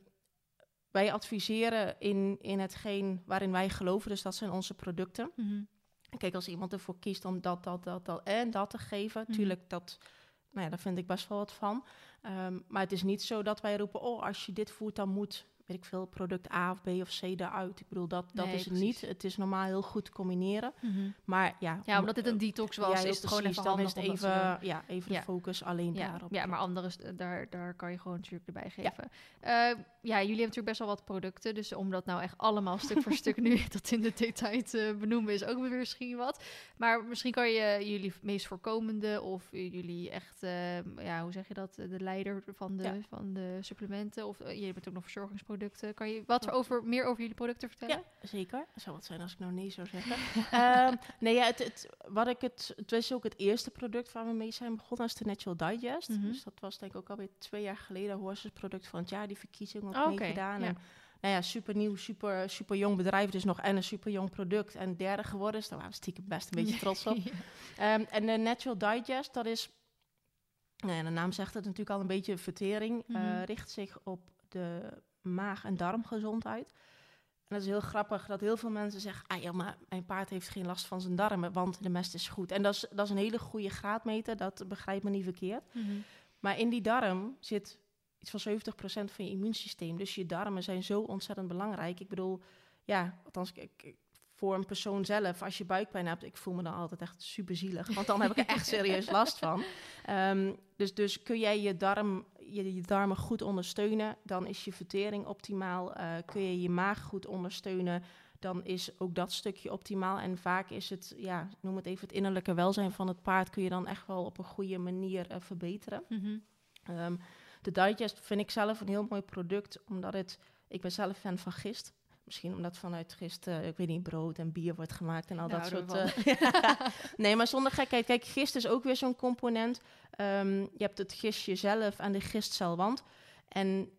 wij adviseren in, in hetgeen waarin wij geloven, dus dat zijn onze producten. Mm -hmm. Kijk, als iemand ervoor kiest om dat, dat, dat, dat en dat te geven, Mhm. natuurlijk, mm. dat, nou ja, daar vind ik best wel wat van. Um, maar het is niet zo dat wij roepen, oh, als je dit voert, dan moet, weet ik veel, product A of B of C eruit. Ik bedoel, dat, dat Nee, is het precies. niet. Het is normaal heel goed te combineren. Mhm. Maar ja, Ja, omdat dit een detox was, ja, is het gewoon even dan is het dat even, ja, even Ja. de focus alleen Ja, daarop. ja, maar andere, st- daar, daar kan je gewoon natuurlijk erbij geven. Ja. ja, jullie hebben natuurlijk best wel wat producten. Dus om dat nou echt allemaal stuk voor stuk nu tot in de detail te benoemen is ook weer misschien wat. Maar misschien kan je jullie meest voorkomende of jullie echt, uh, ja, hoe zeg je dat, de leider van de, van de supplementen. Of uh, je bent ook nog verzorgingsproducten. Kan je wat over, meer over jullie producten vertellen? Ja, zeker. Het zou wat zijn als ik nou nee zou zeggen. um, nee, ja, het, het, wat ik het, het was ook het eerste product waar we mee zijn begonnen, is de Natural Digest. Mhm. Dus dat was denk ik ook alweer twee jaar geleden Horses product van het jaar, die verkiezing ook Oh, oké, meegedaan. ja. En nou ja, super nieuw, super, super jong bedrijf, dus nog en een super jong product. En derde geworden is, daar waren we stiekem best een beetje trots op. Ja. Um, en de Natural Digest, dat is, nou ja, de naam zegt het natuurlijk al een beetje, vertering. Mhm. uh, richt zich op de maag- en darmgezondheid. En dat is heel grappig dat heel veel mensen zeggen... ah ja, maar mijn paard heeft geen last van zijn darmen, want de mest is goed. En dat is, dat is een hele goede graadmeter, dat begrijpt me niet verkeerd. Mhm. Maar in die darm zit iets van 70% van je immuunsysteem. Dus je darmen zijn zo ontzettend belangrijk. Ik bedoel, ja, althans, ik, voor een persoon zelf, als je buikpijn hebt, ik voel me dan altijd echt super zielig. Want dan heb ik er echt serieus last van. Um, dus, dus kun jij je, darm, je, je darmen goed ondersteunen, dan is je vertering optimaal. Uh, kun je je maag goed ondersteunen, dan is ook dat stukje optimaal. En vaak is het, ja, noem het even het innerlijke welzijn van het paard, kun je dan echt wel op een goede manier uh, verbeteren. Mm -hmm. um, de Digest vind ik zelf een heel mooi product, omdat het, ik ben zelf fan van gist. Misschien omdat vanuit gist, uh, ik weet niet, brood en bier wordt gemaakt en al nou, dat soort... Uh, nee, maar zonder gekheid. Kijk, gist is ook weer zo'n component. Um, je hebt het gistje zelf en de gistcelwand. En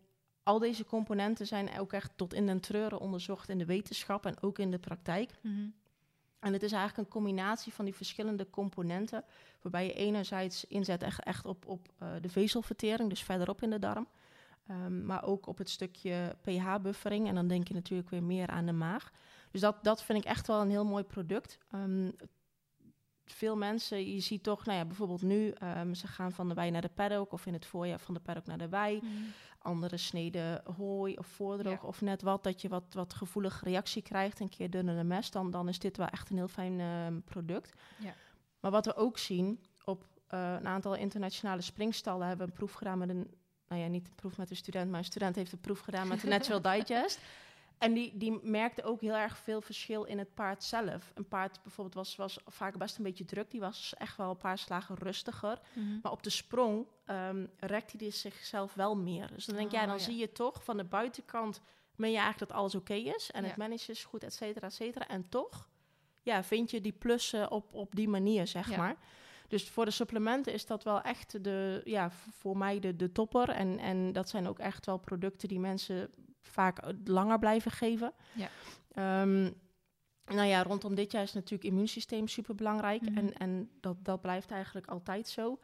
al deze componenten zijn ook echt tot in den treuren onderzocht in de wetenschap en ook in de praktijk. Mm -hmm. En het is eigenlijk een combinatie van die verschillende componenten, waarbij je enerzijds inzet echt, echt op, op uh, de vezelvertering, dus verderop in de darm. Um, maar ook op het stukje pH-buffering. En dan denk je natuurlijk weer meer aan de maag. Dus dat, dat vind ik echt wel een heel mooi product. Ehm, veel mensen, je ziet toch, nou ja, bijvoorbeeld nu, ehm, ze gaan van de wei naar de paddock of in het voorjaar van de paddock naar de wei. Mhm. Andere sneden hooi of voordroog Ja. of net wat, dat je wat, wat gevoelige reactie krijgt, een keer dunnere mest, dan, dan is dit wel echt een heel fijn ehm, product. Ja. Maar wat we ook zien, op eh, een aantal internationale springstallen hebben we een proef gedaan met een, nou ja, niet een proef met een student, maar een student heeft een proef gedaan met de Natural Digest. En die, die merkte ook heel erg veel verschil in het paard zelf. Een paard bijvoorbeeld was, was vaak best een beetje druk. Die was echt wel een paar slagen rustiger. Mhm. Maar op de sprong ehm rekte hij zichzelf wel meer. Dus dan denk jij, Oh, dan ja. zie je toch van de buitenkant... ben je eigenlijk dat alles oké is. En Ja. het managen is goed, et cetera, et cetera. En toch ja, vind je die plussen op, op die manier, zeg maar. Dus voor de supplementen is dat wel echt de, ja, voor mij de, de topper. En, en dat zijn ook echt wel producten die mensen vaak eh, langer blijven geven. Ja. Ehm, nou ja, rondom dit jaar is natuurlijk immuunsysteem super belangrijk. Mhm. En, en dat, dat blijft eigenlijk altijd zo.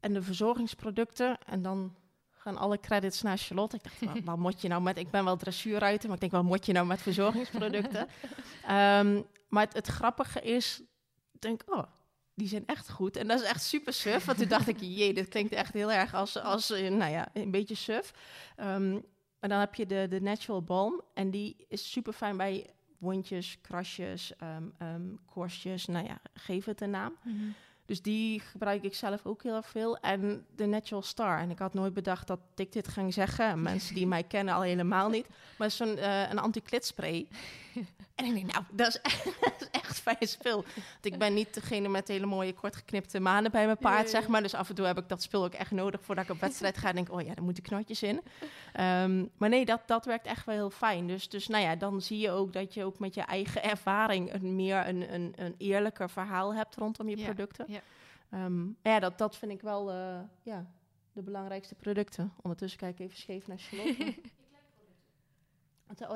En de verzorgingsproducten, en dan gaan alle credits naar Charlotte. Ik dacht, wat, wat moet je nou met... Ik ben wel dressuurruiter, maar ik denk, wat moet je nou met verzorgingsproducten? Ehm, maar het, het grappige is, ik denk, oh, die zijn echt goed. En dat is echt super suf. Want toen dacht ik, jee, dit klinkt echt heel erg als, als eh, nou ja, een beetje suf. Ehm, maar dan heb je de, de Natural Balm. En die is super fijn bij wondjes, krasjes, ehm ehm, korstjes. Nou ja, geef het een naam. Mhm. Dus die gebruik ik zelf ook heel erg veel. En de Natural Star. En ik had nooit bedacht dat ik dit ging zeggen. Mensen die mij kennen al helemaal niet. Maar zo'n eh, een anti-klitspray. en ik denk, nou, dat is, echt, dat is echt fijn spul. Want ik ben niet degene met hele mooie kortgeknipte manen bij mijn paard, zeg maar. Dus af en toe heb ik dat spul ook echt nodig voordat ik op wedstrijd ga. En denk, oh ja, daar moeten knotjes in. Ehm, maar nee, dat, dat werkt echt wel heel fijn. Dus, dus nou ja, dan zie je ook dat je ook met je eigen ervaring... een meer een, een, een eerlijker verhaal hebt rondom je Ja, producten. ja. Ehm, ja, dat, dat vind ik wel eh, ja, de belangrijkste producten. Ondertussen kijk ik even scheef naar Charlotte.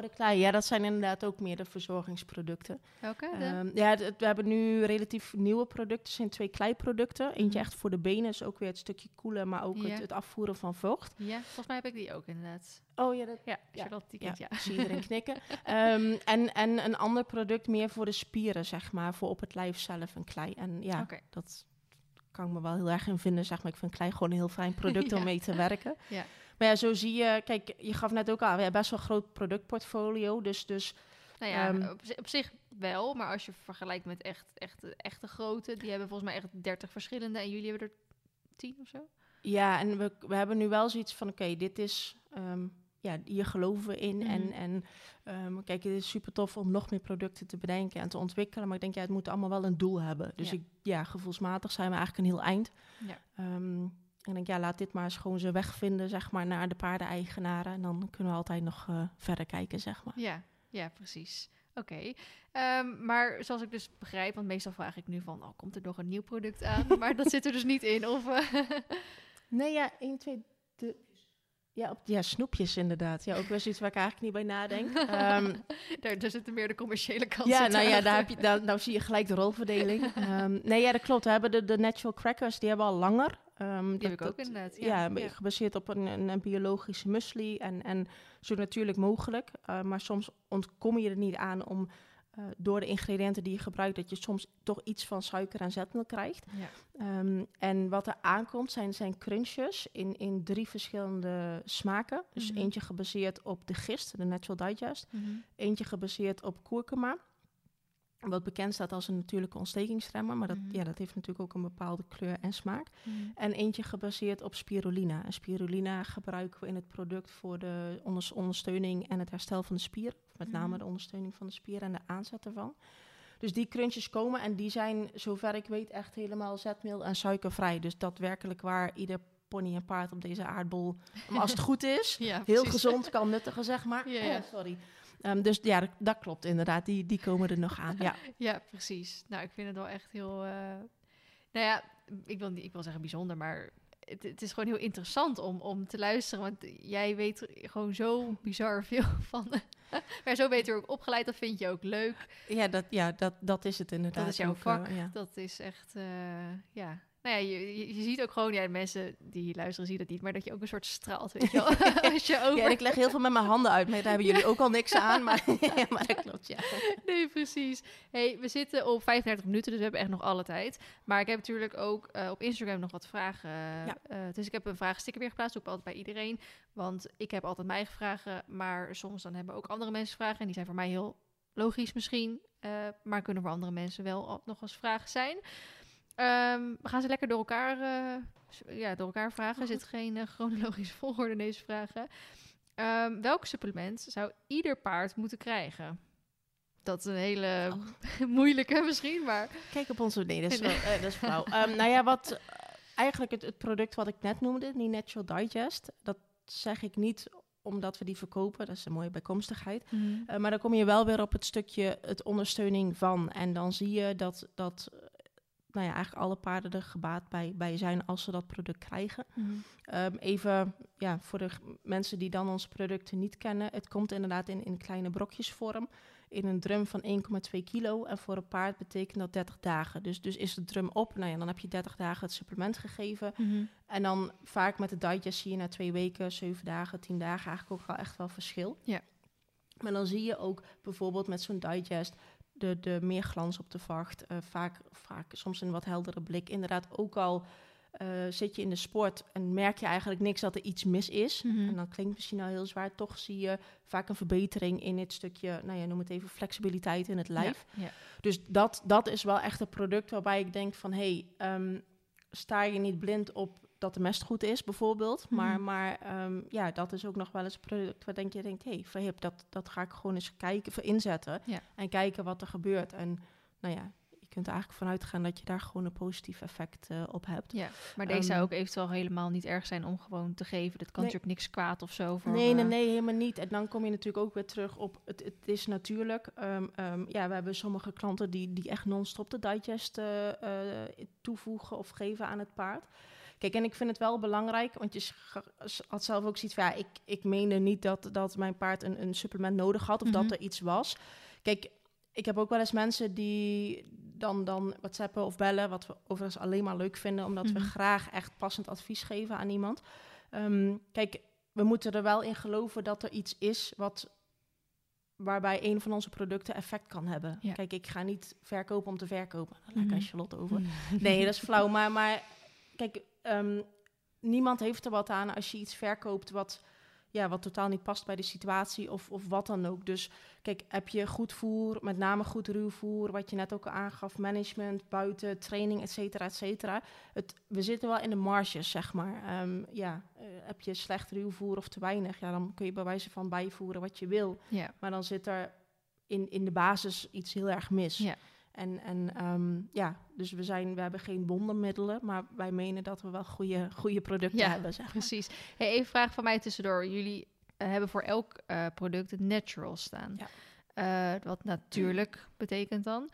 De klei, ja, dat zijn inderdaad ook meer de verzorgingsproducten. Welke? Ehm, ja, we hebben nu relatief nieuwe producten. Zijn twee kleiproducten. Eentje Mhm. echt voor de benen, is ook weer het stukje koelen, maar ook het, het afvoeren van vocht. ja, volgens mij heb ik die ook inderdaad. Oh ja, dat Ja, Ja, die ja, kent, ja. ik zie iedereen knikken. Ehm, en, en een ander product meer voor de spieren, zeg maar, voor op het lijf zelf een klei. En ja, Oké. dat kan ik me wel heel erg in vinden, zeg maar. Ik vind klei gewoon een heel fijn product om mee te werken. Ja. Maar ja, zo zie je, kijk, je gaf net ook al, we hebben best wel een groot productportfolio, dus, dus Nou ja, Ehm, op zich wel, maar als je vergelijkt met echt, echt, echte grote, die hebben volgens mij echt 30 verschillende en jullie hebben er 10 of zo. Ja, en we, we hebben nu wel zoiets van, oké, dit is, ehm, ja, hier geloven we in. En, Mhm. en ehm, kijk, het is super tof om nog meer producten te bedenken en te ontwikkelen. Maar ik denk, ja, het moet allemaal wel een doel hebben. Dus Ja. ik, ja, gevoelsmatig zijn we eigenlijk een heel eind. Ja. Ehm, en ik denk, ja, laat dit maar eens gewoon zijn weg vinden, zeg maar, naar de paardeneigenaren. En dan kunnen we altijd nog eh, verder kijken, zeg maar. Ja, ja, precies. Oké. Ehm, maar zoals ik dus begrijp, want meestal vraag ik nu van, oh, komt er nog een nieuw product aan? maar dat zit er dus niet in. Of, eh, Nee, ja, 1, 2, de... Ja, op, ja, snoepjes inderdaad. Ja, ook wel zoiets waar ik eigenlijk niet bij nadenk. Ehm, daar, daar zitten meer de commerciële kant Ja, nou ja, daar heb je, daar, nou zie je gelijk de rolverdeling. Ehm, nee, ja, dat klopt. We hebben de, de natural crackers, die hebben al langer. Ehm, Die dat- heb ik ook dat- inderdaad. Ja, Ja, gebaseerd op een, een, een biologische muesli en, en zo natuurlijk mogelijk. Maar soms ontkom je er niet aan om eh, door de ingrediënten die je gebruikt, dat je soms toch iets van suiker en zetmeel krijgt. Ja. Ehm, en wat er aankomt zijn, zijn crunches in, in drie verschillende smaken. Dus Mhm. eentje gebaseerd op de gist, de natural digest. Mhm. Eentje gebaseerd op kurkuma. Wat bekend staat als een natuurlijke ontstekingsremmer. Maar dat, Mhm. ja, dat heeft natuurlijk ook een bepaalde kleur en smaak. Mhm. En eentje gebaseerd op spirulina. En spirulina gebruiken we in het product voor de onders- ondersteuning en het herstel van de spier. Met name Mhm. de ondersteuning van de spier en de aanzet ervan. Dus die crunches komen en die zijn, zover ik weet, echt helemaal zetmeel en suikervrij. Dus daadwerkelijk waar ieder pony en paard op deze aardbol, maar als het goed is, Ja, heel gezond kan nuttigen, zeg maar. Eh, sorry. Ehm, dus ja, dat, dat klopt inderdaad. Die, die komen er nog aan. Ja. Ja, precies. Nou, ik vind het wel echt heel. eh, nou ja, ik wil, niet, ik wil zeggen bijzonder, maar het, het is gewoon heel interessant om, om te luisteren. Want jij weet gewoon zo bizar veel van. maar zo beter ook opgeleid, dat vind je ook leuk. Ja, dat, ja dat, dat is het inderdaad. Dat is jouw ook, vak. ja. Dat is echt, eh, ja. Nou ja, je, je, je ziet ook gewoon, ja, mensen die luisteren zien dat niet, maar dat je ook een soort straalt, weet je wel. Als je over... Ja, ik leg heel veel met mijn handen uit, maar daar hebben jullie ook al niks aan. Maar, ja, maar dat klopt, ja. Nee, precies. Hey, we zitten op 35 minuten, dus we hebben echt nog alle tijd. Maar ik heb natuurlijk ook eh, op Instagram nog wat vragen. Ja. Eh, dus ik heb een vragensticker weer geplaatst, ook altijd bij iedereen. Want ik heb altijd mijn eigen vragen, maar soms dan hebben ook andere mensen vragen. En die zijn voor mij heel logisch misschien, eh, maar kunnen voor andere mensen wel nog als vragen zijn. Ehm, we gaan ze lekker door elkaar, eh, ja, door elkaar vragen. Er zit geen eh, chronologische volgorde in deze vragen. Ehm, welk supplement zou ieder paard moeten krijgen? Dat is een hele moeilijke misschien, maar... Kijk op onze... Nee, dat is, wel, eh, dat is flauw. Ehm, nou ja, wat... eigenlijk het, het product wat ik net noemde, die Natural Digest... dat zeg ik niet omdat we die verkopen. Dat is een mooie bijkomstigheid. Eh, maar dan kom je wel weer op het stukje het ondersteuning van. En dan zie je dat, dat nou ja, eigenlijk alle paarden er gebaat bij, bij zijn als ze dat product krijgen. Ehm, even ja, voor de mensen die dan onze producten niet kennen. Het komt inderdaad in, in kleine brokjesvorm. In een drum van 1,2 kilo. En voor een paard betekent dat 30 dagen. Dus, dus is de drum op, nou ja, dan heb je 30 dagen het supplement gegeven. En dan vaak met de digest zie je na twee weken, zeven dagen, tien dagen eigenlijk ook wel echt wel verschil. Ja. Maar dan zie je ook bijvoorbeeld met zo'n digest de, de meer glans op de vacht. eh, vaak, vaak soms een wat heldere blik. Inderdaad, ook al eh, zit je in de sport en merk je eigenlijk niks dat er iets mis is. Mhm. En dan klinkt misschien al heel zwaar. Toch zie je vaak een verbetering in het stukje, nou ja, noem het even flexibiliteit in het lijf. Ja, ja. Dus dat, dat is wel echt een product waarbij ik denk van... hé, hey, ehm, sta je niet blind op dat de mest goed is, bijvoorbeeld. Maar, Mhm. maar ehm, ja, dat is ook nog wel eens een product waar denk je denkt... hé, hey, verhip, dat, dat ga ik gewoon eens kijken, voor inzetten. Ja. En kijken wat er gebeurt. En nou ja, je kunt er eigenlijk vanuit gaan dat je daar gewoon een positief effect eh, op hebt. Ja, maar deze Ehm, zou ook eventueel helemaal niet erg zijn om gewoon te geven. Dat kan Nee. natuurlijk niks kwaad of zo. Voor, Nee, nee, eh, nee, helemaal niet. En dan kom je natuurlijk ook weer terug op het, het is natuurlijk. ehm, ehm, ja, we hebben sommige klanten die, die echt non-stop de digest eh, toevoegen of geven aan het paard. Kijk, en ik vind het wel belangrijk, want je had zelf ook zoiets van, ja, ik, ik meende niet dat, dat mijn paard een, een supplement nodig had of Mhm. dat er iets was. Kijk, ik heb ook wel eens mensen die dan, dan whatsappen of bellen, wat we overigens alleen maar leuk vinden, omdat we Mhm. graag echt passend advies geven aan iemand. Ehm, kijk, we moeten er wel in geloven dat er iets is wat waarbij een van onze producten effect kan hebben. Ja. Kijk, ik ga niet verkopen om te verkopen. Daar laat ik Mhm. aan Charlotte over. Nee, dat is flauw. Maar, maar kijk, ehm, niemand heeft er wat aan als je iets verkoopt wat, ja, wat totaal niet past bij de situatie of, of wat dan ook. Dus kijk, heb je goed voer, met name goed ruwvoer, wat je net ook al aangaf, management, buiten, training, et cetera, et cetera. Het, we zitten wel in de marges, zeg maar. Ehm, ja, eh, heb je slecht ruwvoer of te weinig, ja, dan kun je bij wijze van bijvoeren wat je wil. Maar dan zit er in, in de basis iets heel erg mis. Ja. En, en ehm, ja, dus we, zijn, we hebben geen wondermiddelen, maar wij menen dat we wel goede, goede producten Ja, hebben. Zeg maar. precies. Hey, even een vraag van mij tussendoor. Jullie eh, hebben voor elk eh, product het natural staan. Eh, wat natuurlijk betekent dan.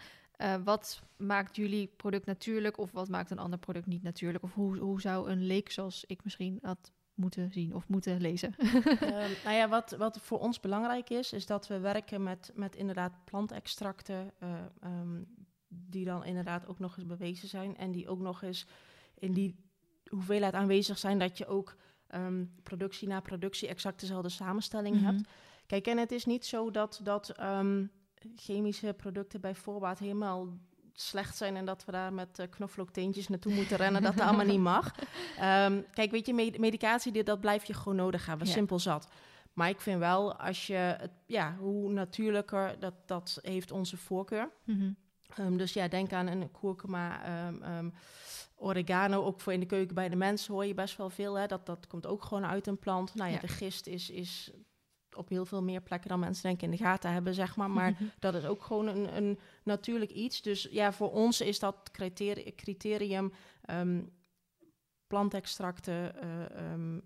Wat maakt jullie product natuurlijk of wat maakt een ander product niet natuurlijk? Of hoe, hoe zou een leek zoals ik misschien had moeten zien of moeten lezen? Ehm, nou ja, wat, wat voor ons belangrijk is, is dat we werken met, met inderdaad plantextracten, ehm, die dan inderdaad ook nog eens bewezen zijn en die ook nog eens in die hoeveelheid aanwezig zijn dat je ook ehm, productie na productie exact dezelfde samenstelling Mhm. hebt. Kijk, en het is niet zo dat, dat chemische producten bij voorbaat helemaal slecht zijn en dat we daar met uh, knoflookteentjes naartoe moeten rennen, dat dat allemaal niet mag. Ehm, kijk, weet je, med- medicatie, dit, dat blijf je gewoon nodig hebben, Ja. simpel zat. Maar ik vind wel, als je het, ja, hoe natuurlijker, dat, dat heeft onze voorkeur. Mhm. Ehm, dus ja, denk aan een kurkuma, ehm, oregano, ook voor in de keuken bij de mensen hoor je best wel veel. Hè? Dat, dat komt ook gewoon uit een plant. Nou ja, Ja. de gist is, is op heel veel meer plekken dan mensen denken in de gaten hebben, zeg maar. Maar dat is ook gewoon een, een natuurlijk iets. Dus ja, voor ons is dat criteri- criterium ehm, plantextracten eh, ehm,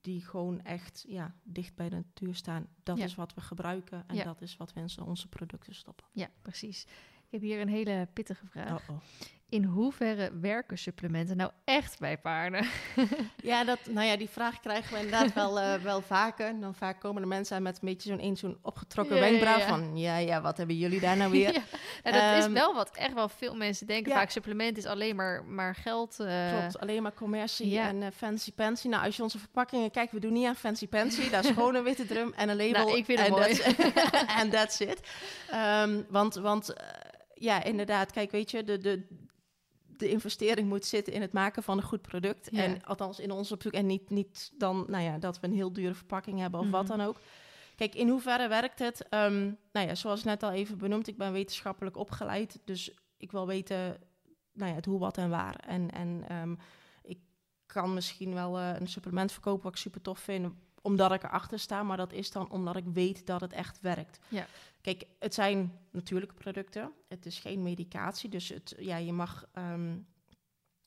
die gewoon echt ja, dicht bij de natuur staan. Dat Ja. is wat we gebruiken en Ja. dat is wat we in onze producten stoppen. Ja, precies. Ik heb hier een hele pittige vraag. Oh, oh. In hoeverre werken supplementen nou echt bij paarden? Ja, dat, nou ja, die vraag krijgen we inderdaad wel, eh, wel vaker. Dan vaak komen de mensen aan met een beetje zo'n een zo'n opgetrokken Ja, ja, wenkbrauw ja. van... Ja, ja, wat hebben jullie daar nou weer? dat is Ehm, wel wat echt wel veel mensen denken. Vaak supplement is alleen maar, maar geld. eh, Klopt, alleen maar commercie en eh, fancy pansy. Nou, als je onze verpakkingen kijkt, we doen niet aan fancy pansy. Dat is gewoon een witte drum en een label. Nou, ik vind het en mooi. that's- En that's it. Ehm, want, want ja, inderdaad, kijk, weet je, de, de, de investering moet zitten in het maken van een goed product. Ja. En althans in onze opzoek. En niet, niet dan, nou ja, dat we een heel dure verpakking hebben of wat Mhm. dan ook. Kijk, in hoeverre werkt het? Ehm, nou ja, zoals net al even benoemd, ik ben wetenschappelijk opgeleid. Dus ik wil weten nou ja, het hoe, wat en waar. En, en ehm, ik kan misschien wel eh, een supplement verkopen wat ik super tof vind, omdat ik erachter sta. Maar dat is dan omdat ik weet dat het echt werkt. Ja. Kijk, het zijn natuurlijke producten. Het is geen medicatie. Dus het, ja, je mag. ehm,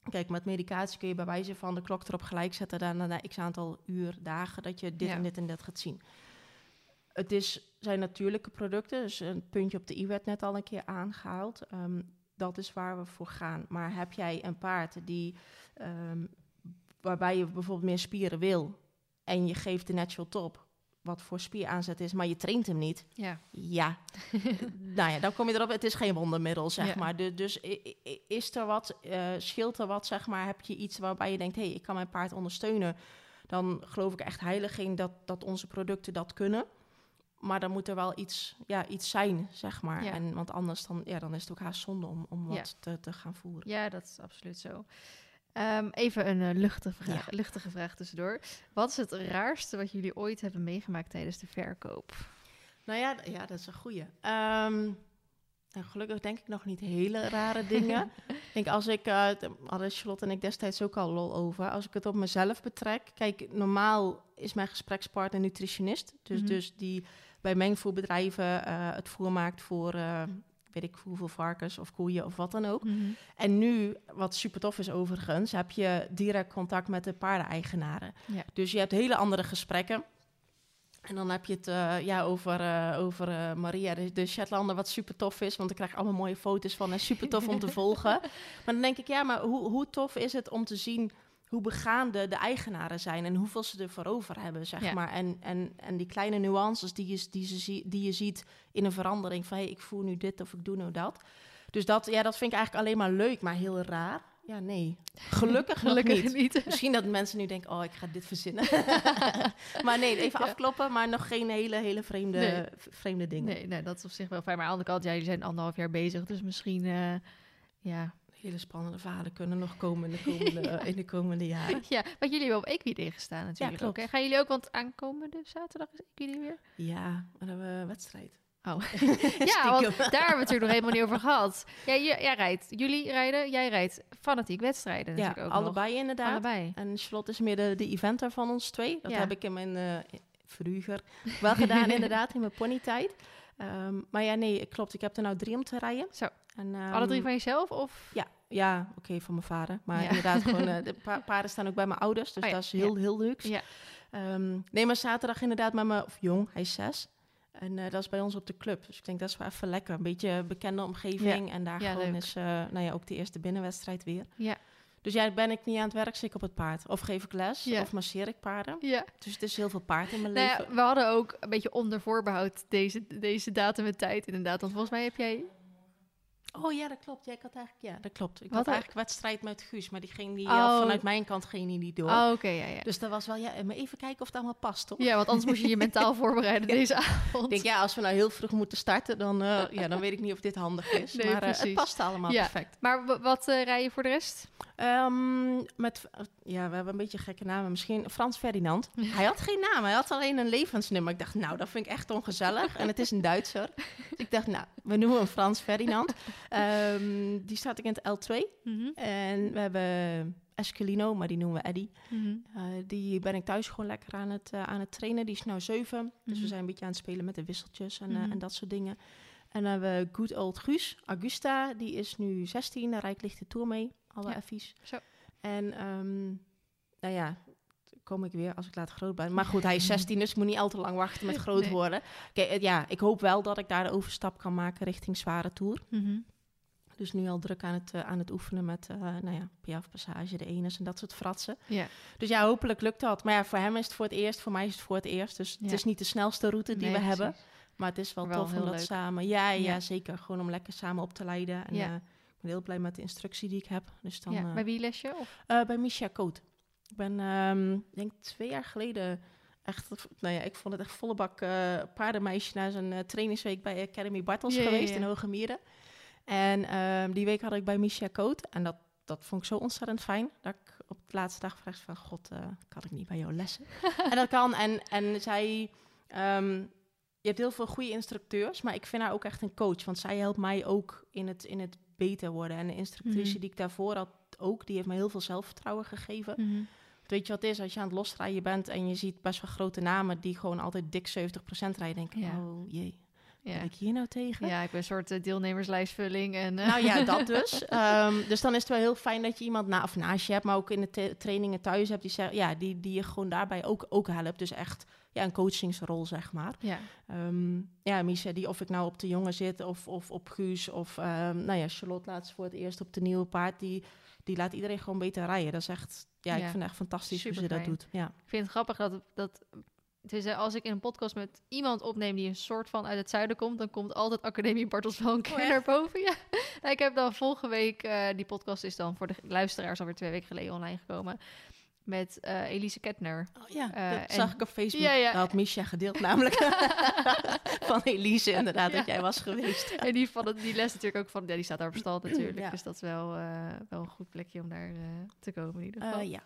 kijk, met medicatie kun je bij wijze van de klok erop gelijk zetten. Daarna na x aantal uur, dagen, dat je dit Ja. en dit en dat gaat zien. Het is, zijn natuurlijke producten. Dus een puntje op de i werd net al een keer aangehaald. Ehm, dat is waar we voor gaan. Maar heb jij een paard die, ehm, waarbij je bijvoorbeeld meer spieren wil en je geeft de natural top, wat voor spieraanzet is, maar je traint hem niet, ja. ja. nou ja, dan kom je erop, het is geen wondermiddel, zeg Ja. maar. Du- dus i- is er wat, eh, scheelt er wat, zeg maar, heb je iets waarbij je denkt, hé, hey, ik kan mijn paard ondersteunen, dan geloof ik echt heilig in dat, dat onze producten dat kunnen. Maar dan moet er wel iets, ja, iets zijn, zeg maar. Ja. En, want anders dan, ja, dan is het ook haast zonde om, om wat Ja. te, te gaan voeren. ja, dat is absoluut zo. Ehm, even een eh, luchtige, vraag, Ja. luchtige vraag tussendoor. Wat is het raarste wat jullie ooit hebben meegemaakt tijdens de verkoop? Nou ja, ja dat is een goeie. Nou, gelukkig denk ik nog niet hele rare dingen. ik denk als ik, d- hadden Charlotte en ik destijds ook al lol over, als ik het op mezelf betrek. Kijk, normaal is mijn gesprekspartner nutritionist. Dus, Mhm. dus die bij mengvoerbedrijven eh, het voer maakt voor, eh, weet ik hoeveel varkens of koeien of wat dan ook. En nu, wat super tof is overigens, heb je direct contact met de paardeneigenaren. Ja. Dus je hebt hele andere gesprekken. En dan heb je het eh, ja, over, eh, over eh, Maria, de, de Shetlander, wat super tof is. Want ik krijg allemaal mooie foto's van en super tof om te volgen. Maar dan denk ik, ja, maar hoe, hoe tof is het om te zien hoe begaan de, eigenaren zijn en hoeveel ze ervoor over hebben, zeg Ja. maar. En, en, en die kleine nuances die je, die, ze, zie- die je ziet in een verandering van, hé, hey, ik voel nu dit of ik doe nu dat. Dus dat, ja, dat vind ik eigenlijk alleen maar leuk, maar heel raar. Ja, nee. Gelukkig, Gelukkig niet. niet. Misschien dat mensen nu denken, oh, ik ga dit verzinnen. maar nee, even Ja. afkloppen, maar nog geen hele, hele vreemde, Nee. vreemde dingen. Nee, nee, dat is op zich wel fijn. Maar aan de andere kant, ja, jullie zijn anderhalf jaar bezig. Dus misschien, eh, ja. Hele spannende verhalen kunnen nog komen in de komende, in de komende jaren. ja. Want jullie hebben op Equiday gestaan natuurlijk klopt. ook. hè? Gaan jullie ook, want aankomende zaterdag is Equiday weer? Ja, dan hebben we een wedstrijd. Oh. ja, want daar hebben we het natuurlijk nog helemaal niet over gehad. Ja, jij, jij rijdt, jullie rijden, jij rijdt fanatiek wedstrijden Ja, natuurlijk ook nog. allebei inderdaad. Allebei. En Charlotte is meer de, de eventer van ons twee. Dat Ja. heb ik in mijn eh vroeger wel gedaan inderdaad, in mijn ponytijd. Ehm, maar ja, nee, klopt. Ik heb er nou drie om te rijden. Zo. En, Alle drie ehm, van jezelf? Of? Ja, ja oké, van mijn vader. Maar Ja. inderdaad, gewoon, eh, de pa- paarden staan ook bij mijn ouders. Dus Oh ja, dat is heel, heel luxe. Ja. Ehm, nee, maar zaterdag inderdaad met mijn, of jong, hij is zes. En eh, dat is bij ons op de club. Dus ik denk, dat is wel even lekker. Een beetje bekende omgeving. En daar Ja, gewoon leuk. is, eh, nou ja, ook de eerste binnenwedstrijd weer. Ja. Dus ja, ben ik niet aan het werk, zit ik op het paard. Of geef ik les, Ja. of masseer ik paarden. Ja. Dus het is heel veel paard in mijn Nou leven. ja, we hadden ook een beetje onder voorbehoud deze, deze datum en tijd inderdaad. Want volgens mij heb jij... Oh ja, dat klopt. Ja, ik had eigenlijk, ja, dat klopt. Ik Wat had eigenlijk wedstrijd met Guus, maar die ging die, Oh. vanuit mijn kant ging die niet door. Oh, oké, ja, ja. Dus dat was wel, ja, maar even kijken of het allemaal past, toch? Ja, want anders moest je je mentaal voorbereiden Ja. deze avond. Ik denk, ja, als we nou heel vroeg moeten starten, dan, eh, ja, dan weet ik niet of dit handig is. Nee, maar eh, het past allemaal Ja. perfect. Maar wat eh, rij je voor de rest? Ehm, met, ja, we hebben een beetje gekke namen. Misschien Frans Ferdinand. Hij had geen naam, hij had alleen een levensnummer. Ik dacht, nou, dat vind ik echt ongezellig. En het is een Duitser. Dus ik dacht, nou, we noemen hem Frans Ferdinand. Ehm, die staat ik in het L2. En we hebben Esquilino, maar die noemen we Eddie. Mhm. Eh, die ben ik thuis gewoon lekker aan het, eh, aan het trainen. Die is nou zeven. Dus Mhm. we zijn een beetje aan het spelen met de wisseltjes en, eh, Mhm. en dat soort dingen. En dan hebben we Good Old Guus. Augusta, die is nu 16. Daar rijdt lichte tour mee. Alle Ja, effies. zo. En ehm, nou ja, kom ik weer als ik laat groot ben. Maar goed, hij is 16, dus ik moet niet al te lang wachten met groot Nee. worden. Kijk, ja, ik hoop wel dat ik daar de overstap kan maken richting zware tour. Mhm. Dus nu al druk aan het, eh, aan het oefenen met, eh nou ja, Piaf Passage, de enes en dat soort fratsen. Ja. Dus ja, hopelijk lukt dat. Maar ja, voor hem is het voor het eerst, voor mij is het voor het eerst. Dus het is niet de snelste route die Nee, we hebben. Maar het is wel, tof om dat leuk. samen... Ja, ja, Ja. zeker. Gewoon om lekker samen op te leiden. En Ja. eh, ik ben heel blij met de instructie die ik heb. Dus dan, ja. Bij wie les je? Of? bij Misha Koot. Ik ben, ik denk twee jaar geleden echt, nou ja, ik vond het echt volle bak paardenmeisje na zijn trainingsweek bij Academy Bartels geweest in Hoge Mieren. En ehm, die week had ik bij Misha Koot en dat, dat vond ik zo ontzettend fijn. Dat ik op de laatste dag vraag van, god, eh, kan ik niet bij jou lessen? en dat kan. En, en zij, ehm, je hebt heel veel goede instructeurs, maar ik vind haar ook echt een coach. Want zij helpt mij ook in het, in het beter worden. En de instructrice Mhm. die ik daarvoor had ook, die heeft me heel veel zelfvertrouwen gegeven. Mhm. Weet je wat het is? Als je aan het losrijden bent en je ziet best wel grote namen die gewoon altijd dik 70% rijden, denk ik, Ja. oh jee, Ja. ben ik hier nou tegen? ja, ik ben een soort eh, deelnemerslijstvulling. En, eh, Nou ja, dat dus. Ehm, dus dan is het wel heel fijn dat je iemand na, of naast je hebt, maar ook in de trainingen thuis hebt, die, ja, die, die je gewoon daarbij ook, ook helpt. Dus echt ja, een coachingsrol, zeg maar. ja. Ehm, ja, Misha, die of ik nou op de jongen zit of, of op Guus of ehm, nou ja, Charlotte laatst voor het eerst op de nieuwe paard, die, die laat iedereen gewoon beter rijden. Dat is echt, ja, ik vind het echt fantastisch hoe ze dat doet. Ja. Ik vind het grappig dat, dat eh, als ik in een podcast met iemand opneem die een soort van uit het zuiden komt, dan komt altijd Academie Bartels wel een keer naar boven. Ja. Nou, ik heb dan volgende week, eh, die podcast is dan voor de luisteraars alweer twee weken geleden online gekomen, met eh, Elise Kettner. Oh, ja, dat en- zag ik op Facebook. Ja, ja. Dat had Misha gedeeld namelijk. van Elise inderdaad, dat jij was geweest. En die, van het, die les natuurlijk ook van, ja, die staat daar op stal natuurlijk. Dus dat is wel, wel een goed plekje om daar te komen in ieder geval. Ja,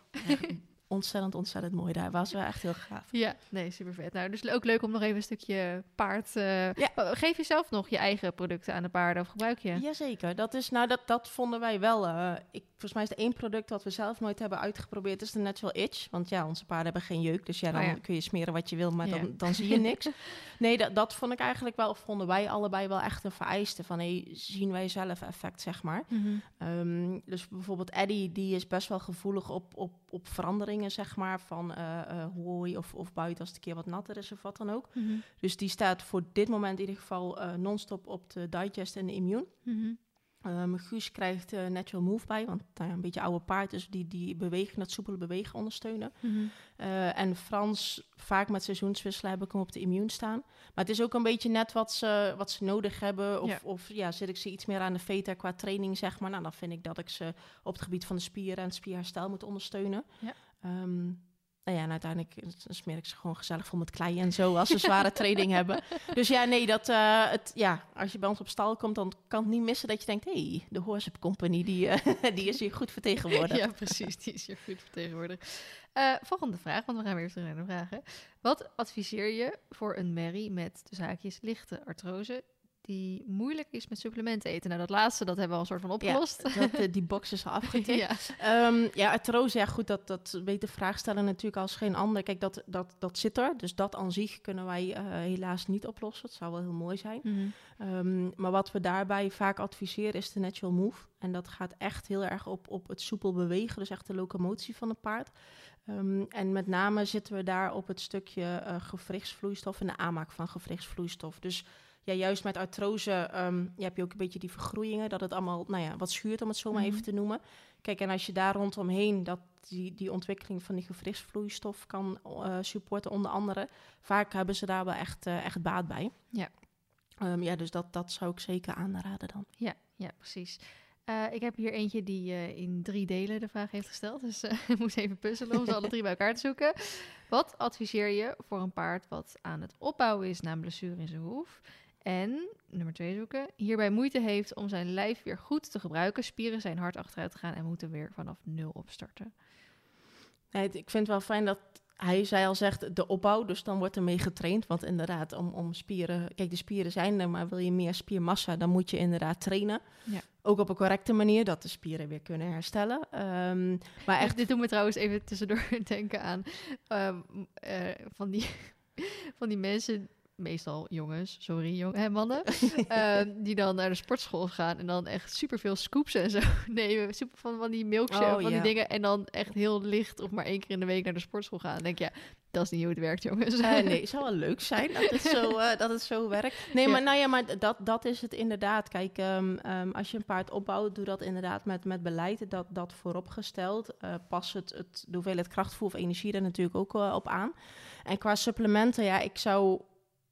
ontzettend, ontzettend mooi daar. Was wel echt heel gaaf. Ja, nee, super vet. Nou, dus ook leuk om nog even een stukje paard. Ja. oh, Geef je zelf nog je eigen producten aan de paarden of gebruik je? Jazeker, dat is, nou dat, dat vonden wij wel. eh, ik, volgens mij is er één product dat we zelf nooit hebben uitgeprobeerd, is de Natural Itch. Want ja, onze paarden hebben geen jeuk, dus ja, dan Oh ja. kun je smeren wat je wil, maar Ja. dan, dan zie je niks. nee, dat, dat vond ik eigenlijk wel, of vonden wij allebei wel echt een vereiste van, hey, zien wij zelf effect, zeg maar. Mhm. Ehm, dus bijvoorbeeld Eddie, die is best wel gevoelig op, op, op veranderingen, zeg maar, van eh, hooi of, of buiten als het een keer wat natter is of wat dan ook. Mhm. Dus die staat voor dit moment in ieder geval eh, non-stop op de digest en de immune. Mhm. Ehm Guus krijgt eh, natural move bij, want nou een beetje oude paard, dus die, die beweging, dat soepele bewegen ondersteunen. Mhm. Eh, en Frans, vaak met seizoenswisselen heb ik hem op de immune staan. Maar het is ook een beetje net wat ze, wat ze nodig hebben. Of Ja. of ja, zit ik ze iets meer aan de veta qua training, zeg maar. Nou, dan vind ik dat ik ze op het gebied van de spieren en spierherstel moet ondersteunen. Ja. Ehm, nou ja, en uiteindelijk smeer ik ze gewoon gezellig vol met klei en zo als ze zware training hebben. Dus ja, nee, dat, eh, het, ja, als je bij ons op stal komt, dan kan het niet missen dat je denkt, hé, hey, de Horse Company, die, eh, die is hier goed vertegenwoordigd. Ja, precies. Die is hier goed vertegenwoordigd. Eh, volgende vraag, want we gaan weer terug naar de vragen. Wat adviseer je voor een merrie met de zaakjes lichte artrose die moeilijk is met supplementen eten? Nou, dat laatste, dat hebben we al een soort van opgelost. Ja, dat, eh, die box is al afgetikt. ja. Ehm, ja, artrose, ja goed, dat, dat weet de vraagsteller natuurlijk als geen ander. Kijk, dat, dat, dat zit er. Dus dat aan zich kunnen wij eh, helaas niet oplossen. Het zou wel heel mooi zijn. Mhm. Ehm, maar wat we daarbij vaak adviseren is de natural move. En dat gaat echt heel erg op, op het soepel bewegen, dus echt de locomotie van een paard. Ehm, en met name zitten we daar op het stukje eh gewrichtsvloeistof en de aanmaak van gewrichtsvloeistof. Dus ja, juist met artrose ehm, ja, heb je ook een beetje die vergroeien, dat het allemaal nou ja, wat schuurt, om het zo maar Mhm. even te noemen. Kijk, en als je daar rondomheen dat die, die ontwikkeling van die gewrichtsvloeistof kan eh, supporten, onder andere, vaak hebben ze daar wel echt, eh, echt baat bij. Ja. Ehm, ja, dus dat, dat zou ik zeker aanraden dan. Ja, ja, precies. Eh, ik heb hier eentje die in drie delen de vraag heeft gesteld. Dus ik moest even puzzelen om ze alle drie bij elkaar te zoeken. Wat adviseer je voor een paard wat aan het opbouwen is na een blessure in zijn hoef? En, nummer twee zoeken, hierbij moeite heeft om zijn lijf weer goed te gebruiken. Spieren zijn hard achteruit te gaan en moeten weer vanaf nul opstarten. Nee, ik vind het wel fijn dat hij zei al zegt de opbouw, dus dan wordt er mee getraind. Want inderdaad, om, om spieren, kijk, de spieren zijn er, maar wil je meer spiermassa, dan moet je inderdaad trainen. Ja. Ook op een correcte manier, dat de spieren weer kunnen herstellen. Ehm, maar Echt, echt, dit doet me trouwens even tussendoor denken aan ehm, eh, van, die, van die mensen meestal jongens, sorry jong, hè, mannen, ehm, die dan naar de sportschool gaan en dan echt superveel scoops en zo nemen, super van, van die milkshake, Oh, van die dingen en dan echt heel licht of maar één keer in de week naar de sportschool gaan. Dan denk je, ja, dat is niet hoe het werkt, jongens. Eh, nee, het zou wel leuk zijn dat het zo, eh, dat het zo werkt. Nee, Ja. maar, nou ja, maar dat, dat is het inderdaad. Kijk, ehm, ehm, als je een paard opbouwt, doe dat inderdaad met, met beleid. Dat, dat vooropgesteld. Eh, pas het, het, de hoeveelheid krachtvoer of energie er natuurlijk ook eh, op aan. En qua supplementen, ja, ik zou,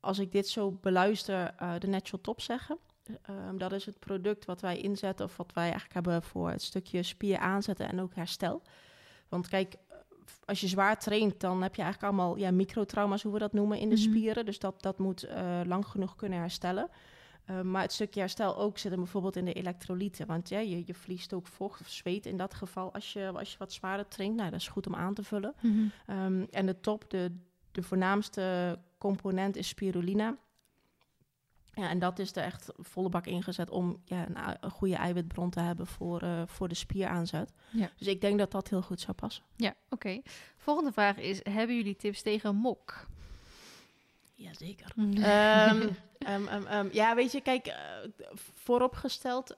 als ik dit zo beluister, eh, de Natural Top zeggen. Ehm, dat is het product wat wij inzetten, of wat wij eigenlijk hebben voor het stukje spier aanzetten en ook herstel. Want kijk, als je zwaar traint, dan heb je eigenlijk allemaal ja, microtrauma's, hoe we dat noemen, in de Mhm. spieren. Dus dat, dat moet eh, lang genoeg kunnen herstellen. Eh, maar het stukje herstel ook zit hem bijvoorbeeld in de elektrolyten. Want ja, je, je verliest ook vocht of zweet in dat geval als je, als je wat zwaarder traint. Nou, dat is goed om aan te vullen. Mhm. Ehm, en de top, de, de voornaamste component is spirulina. Ja, en dat is er echt volle bak ingezet om ja, een, een goede eiwitbron te hebben voor, eh, voor de spieraanzet. Ja. Dus ik denk dat dat heel goed zou passen. Ja, oké. Volgende vraag is, hebben jullie tips tegen mok? Jazeker. Ehm, ja, weet je, kijk, eh, vooropgesteld,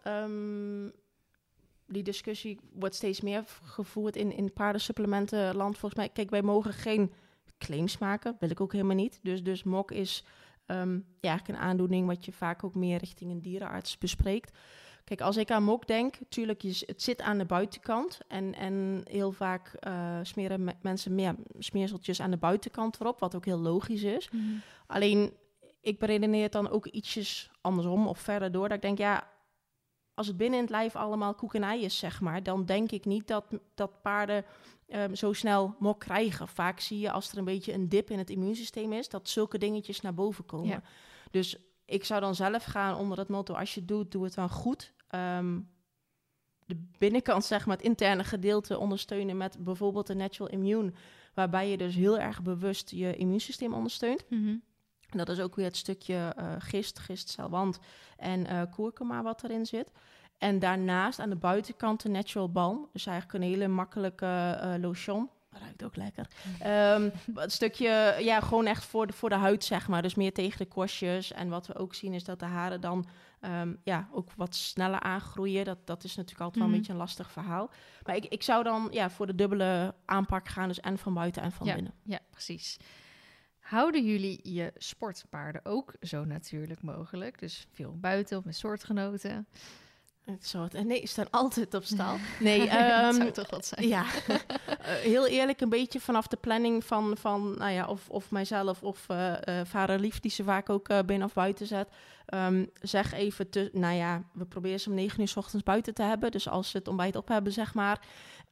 die discussie wordt steeds meer gevoerd in, in paardensupplementenland. Volgens mij, kijk, wij mogen geen claims maken, wil ik ook helemaal niet. Dus, dus mok is ehm, ja, eigenlijk een aandoening wat je vaak ook meer richting een dierenarts bespreekt. Kijk, als ik aan mok denk, natuurlijk, het zit aan de buitenkant. En, en heel vaak eh, smeren me- mensen meer smeerseltjes aan de buitenkant erop, wat ook heel logisch is. Mhm. Alleen, ik beredeneer het dan ook ietsjes andersom of verder door. Dat ik denk, ja, als het binnen in het lijf allemaal koek en ei is, zeg maar, dan denk ik niet dat, dat paarden ehm, zo snel mok krijgen. Vaak zie je als er een beetje een dip in het immuunsysteem is, dat zulke dingetjes naar boven komen. Ja. Dus ik zou dan zelf gaan onder het motto, als je het doet, doe het dan goed. Ehm, de binnenkant, zeg maar, het interne gedeelte ondersteunen met bijvoorbeeld de natural immune, waarbij je dus heel erg bewust je immuunsysteem ondersteunt. Mhm. En dat is ook weer het stukje eh, gist, gistcelwant en eh kurkuma wat erin zit. En daarnaast aan de buitenkant de natural balm. Dus eigenlijk een hele makkelijke eh, lotion. Ruikt ook lekker. Ehm, het stukje, ja, gewoon echt voor de, voor de huid, zeg maar. Dus meer tegen de korstjes. En wat we ook zien is dat de haren dan ehm, ja, ook wat sneller aangroeien. Dat, dat is natuurlijk altijd wel een beetje een lastig verhaal. Maar ik, ik zou dan ja, voor de dubbele aanpak gaan. Dus en van buiten en van binnen. Ja, precies. Houden jullie je sportpaarden ook zo natuurlijk mogelijk? Dus veel buiten of met soortgenoten? Soort, en nee, ze staan altijd op stal. Nee, dat ehm, zou toch wat zijn? Ja, Eh, heel eerlijk, een beetje vanaf de planning van, van nou ja, of, of mijzelf of eh eh vader Lief, die ze vaak ook eh, binnen of buiten zet. Ehm, zeg even, te, nou ja, we proberen ze om negen uur 's ochtends buiten te hebben. Dus als ze het ontbijt op hebben, zeg maar.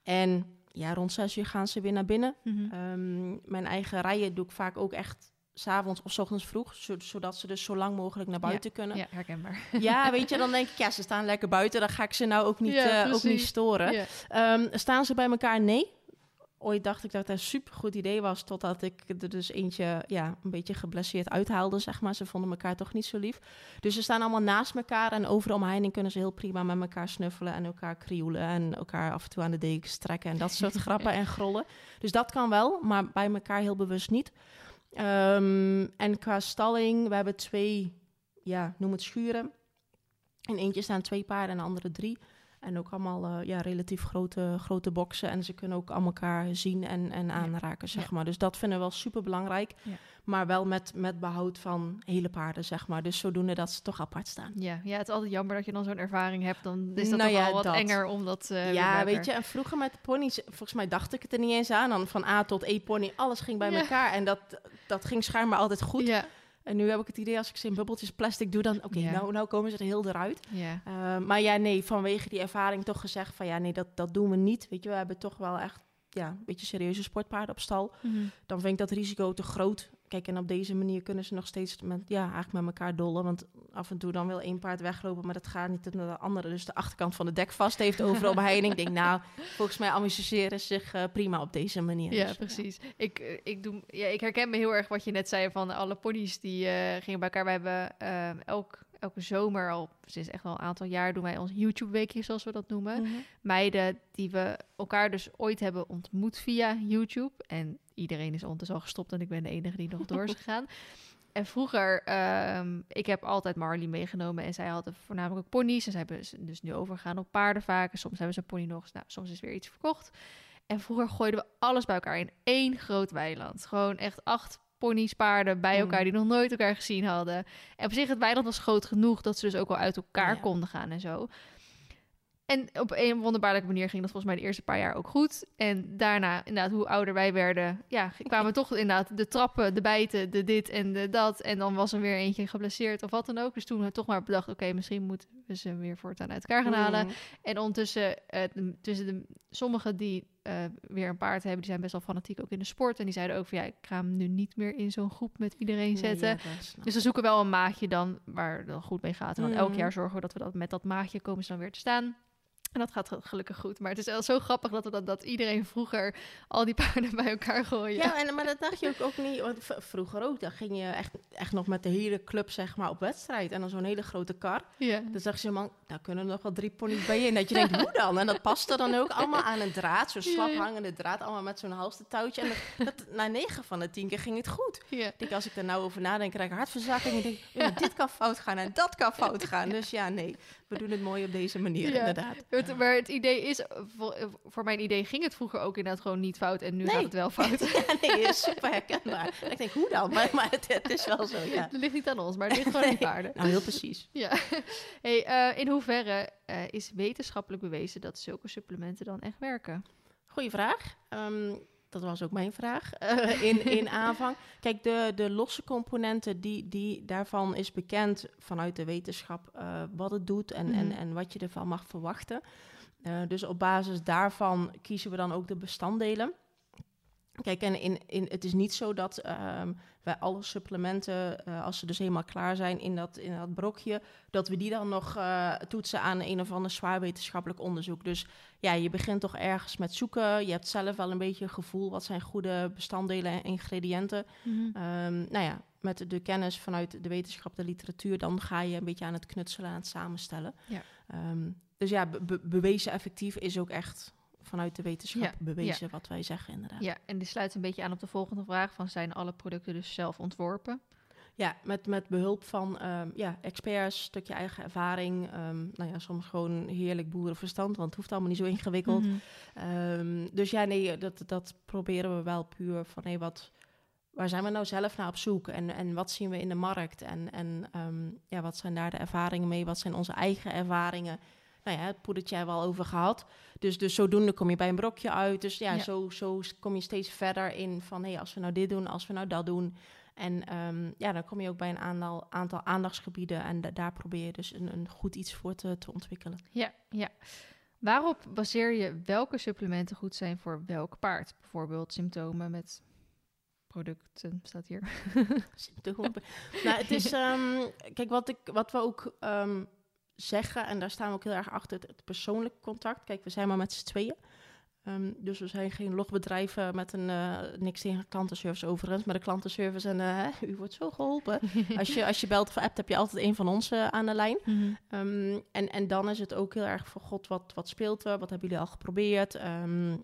En ja, rond zes uur gaan ze weer naar binnen. Mhm. Ehm, mijn eigen rijden doe ik vaak ook echt s'avonds of 's ochtends vroeg, zo- zodat ze dus zo lang mogelijk naar buiten kunnen. Ja, herkenbaar. Ja, weet je, dan denk ik, ja, ze staan lekker buiten. Dan ga ik ze nou ook niet, Ja, eh, ook niet storen. Ja. Ehm, staan ze bij elkaar? Nee. Ooit dacht ik dat het een supergoed idee was, totdat ik er dus eentje ja, een beetje geblesseerd uithaalde, zeg maar. Ze vonden elkaar toch niet zo lief. Dus ze staan allemaal naast elkaar en over de omheining kunnen ze heel prima met elkaar snuffelen en elkaar krioelen en elkaar af en toe aan de dekens trekken en dat soort grappen en grollen. Dus dat kan wel, maar bij elkaar heel bewust niet. Ehm, en qua stalling, we hebben twee, ja, noem het schuren. In eentje staan twee paarden en de andere drie. En ook allemaal eh, ja, relatief grote, grote boksen. En ze kunnen ook aan elkaar zien en, en aanraken, zeg maar. Dus dat vinden we wel super belangrijk. Ja. Maar wel met, met behoud van hele paarden, zeg maar. Dus zodoende dat ze toch apart staan. Ja, ja, het is altijd jammer dat je dan zo'n ervaring hebt. Dan is dat Nou toch ja, wel wat dat. enger om dat eh, ja, weet je, en vroeger met de ponies, volgens mij dacht ik het er niet eens aan. Dan van A tot E-pony, alles ging bij Ja. elkaar. En dat, dat ging schijnbaar altijd goed. Ja, En nu heb ik het idee, als ik ze in bubbeltjes plastic doe, dan... Oké, Ja. nou, nou komen ze er heel eruit. ja. Uh, maar ja, nee, vanwege die ervaring toch gezegd van ja, nee, dat, dat doen we niet. Weet je, we hebben toch wel echt ja, een beetje serieuze sportpaarden op stal. Mhm. Dan vind ik dat risico te groot. Kijk, en op deze manier kunnen ze nog steeds met, ja, eigenlijk met elkaar dollen. Want af en toe dan wil één paard weglopen, maar dat gaat niet naar de andere. Dus de achterkant van de dek vast heeft overal omheining. Ik denk, nou, volgens mij amuseren ze zich eh, prima op deze manier. Ja, Dus, precies. Ik, eh, ik, doe, ja, ik herken me heel erg wat je net zei van alle ponies die eh, gingen bij elkaar. We hebben elk, elke zomer al sinds echt wel een aantal jaar doen wij ons YouTube-weekje, zoals we dat noemen. Mhm. Meiden die we elkaar dus ooit hebben ontmoet via YouTube. En iedereen is ondertussen al gestopt en ik ben de enige die nog door is gegaan. en vroeger, ehm, ik heb altijd Marley meegenomen en zij hadden voornamelijk ook ponies. En zij hebben ze dus nu overgegaan op paarden vaak. En soms hebben ze een pony nog, nou, soms is weer iets verkocht. En vroeger gooiden we alles bij elkaar in één groot weiland. Gewoon echt acht ponies, paarden bij elkaar Mm. die nog nooit elkaar gezien hadden. En op zich, het weiland was groot genoeg dat ze dus ook al uit elkaar Ja. konden gaan en zo. En op een wonderbaarlijke manier ging dat volgens mij de eerste paar jaar ook goed. En daarna, inderdaad, hoe ouder wij werden, ja, kwamen toch inderdaad de trappen, de bijten, de dit en de dat. En dan was er weer eentje geblesseerd of wat dan ook. Dus toen we toch maar bedacht, oké, misschien moeten we ze weer voortaan uit elkaar gaan halen. Mm. En ondertussen, eh, tussen de, sommigen die eh, weer een paard hebben, die zijn best wel fanatiek ook in de sport. En die zeiden ook van, ja, ik ga hem nu niet meer in zo'n groep met iedereen Nee, zetten. ja, Dus we zoeken wel een maatje dan waar het dan goed mee gaat. En dan elk Mhm. jaar zorgen we dat we dat met dat maatje komen ze dan weer te staan. En dat gaat ge- gelukkig goed. Maar het is wel zo grappig dat, dat, dat iedereen vroeger al die paarden bij elkaar gooien. Ja, en, maar dat dacht je ook, ook niet. Want vroeger ook, dan ging je echt, echt nog met de hele club zeg maar, op wedstrijd. En dan zo'n hele grote kar. ja. Dan zag je man, daar kunnen er nog wel drie ponies bij in. Dat je denkt, hoe dan? En dat paste dan ook allemaal aan een draad. Zo'n slap hangende draad, allemaal met zo'n halstentouwtje. En dat, dat, na negen van de tien keer ging het goed. ja. Ik denk, als ik er nou over nadenk, krijg ik hartverzakking. En denk, "Oeh, dit kan fout gaan en dat kan fout gaan. Dus ja, nee, we doen het mooi op deze manier, Ja. inderdaad. Het, maar het idee is, eh, voor, voor mijn idee ging het vroeger ook inderdaad gewoon niet fout. En nu Nee. gaat het wel fout. Ja, nee, is super herkenbaar. Ik denk, hoe dan? Maar, maar het, het is wel zo, ja. Het ligt niet aan ons, maar het ligt gewoon aan die paarden. Nou, heel precies. Ja. Hey, eh, in hoeverre eh, is wetenschappelijk bewezen dat zulke supplementen dan echt werken? Goeie vraag. Ehm, dat was ook mijn vraag eh, in, in aanvang. Kijk, de, de losse componenten, die, die, daarvan is bekend vanuit de wetenschap eh, wat het doet en, en, Mhm. en wat je ervan mag verwachten. Eh, dus op basis daarvan kiezen we dan ook de bestanddelen. Kijk, en in, in, het is niet zo dat ehm, wij alle supplementen, eh, als ze dus helemaal klaar zijn in dat, in dat brokje, dat we die dan nog eh, toetsen aan een of ander zwaar wetenschappelijk onderzoek. Dus ja, je begint toch ergens met zoeken. Je hebt zelf wel een beetje een gevoel wat zijn goede bestanddelen en ingrediënten. Ehm, nou ja, met de kennis vanuit de wetenschap, de literatuur, dan ga je een beetje aan het knutselen, aan het samenstellen. Ja. Ehm, dus ja, be- be- bewezen effectief is ook echt vanuit de wetenschap Ja, bewezen wat wij zeggen inderdaad. Ja, en die sluit een beetje aan op de volgende vraag: van zijn alle producten dus zelf ontworpen? Ja, met, met behulp van ehm, ja, experts, stukje eigen ervaring. ehm, nou ja, soms gewoon heerlijk boerenverstand, want het hoeft allemaal niet zo ingewikkeld. Mhm. Ehm, dus ja, nee, dat, dat proberen we wel puur van hey, wat, waar zijn we nou zelf naar op zoek en, en wat zien we in de markt en, en ja, wat zijn daar de ervaringen mee, wat zijn onze eigen ervaringen. Nou ja, het poedertje hebben we al over gehad. Dus, dus zodoende kom je bij een brokje uit. Dus ja, Ja. Zo, zo kom je steeds verder in van hey, als we nou dit doen, als we nou dat doen. En ehm, ja, dan kom je ook bij een aantal, aantal aandachtsgebieden en da- daar probeer je dus een, een goed iets voor te, te ontwikkelen. Ja, ja. Waarop baseer je welke supplementen goed zijn voor welk paard? Bijvoorbeeld symptomen met producten, staat hier. Symptomen. nou, het is, ehm, kijk, wat, ik, wat we ook ehm, zeggen, en daar staan we ook heel erg achter, het, het persoonlijk contact. Kijk, we zijn maar met z'n tweeën. Ehm, dus we zijn geen logbedrijven met een, eh, niks tegen klantenservice overigens, maar de klantenservice en eh, hè, u wordt zo geholpen. als, je, als je belt of appt, heb je altijd een van ons eh, aan de lijn. Ehm, en, en dan is het ook heel erg voor God, wat, wat speelt er? Wat hebben jullie al geprobeerd? Ehm,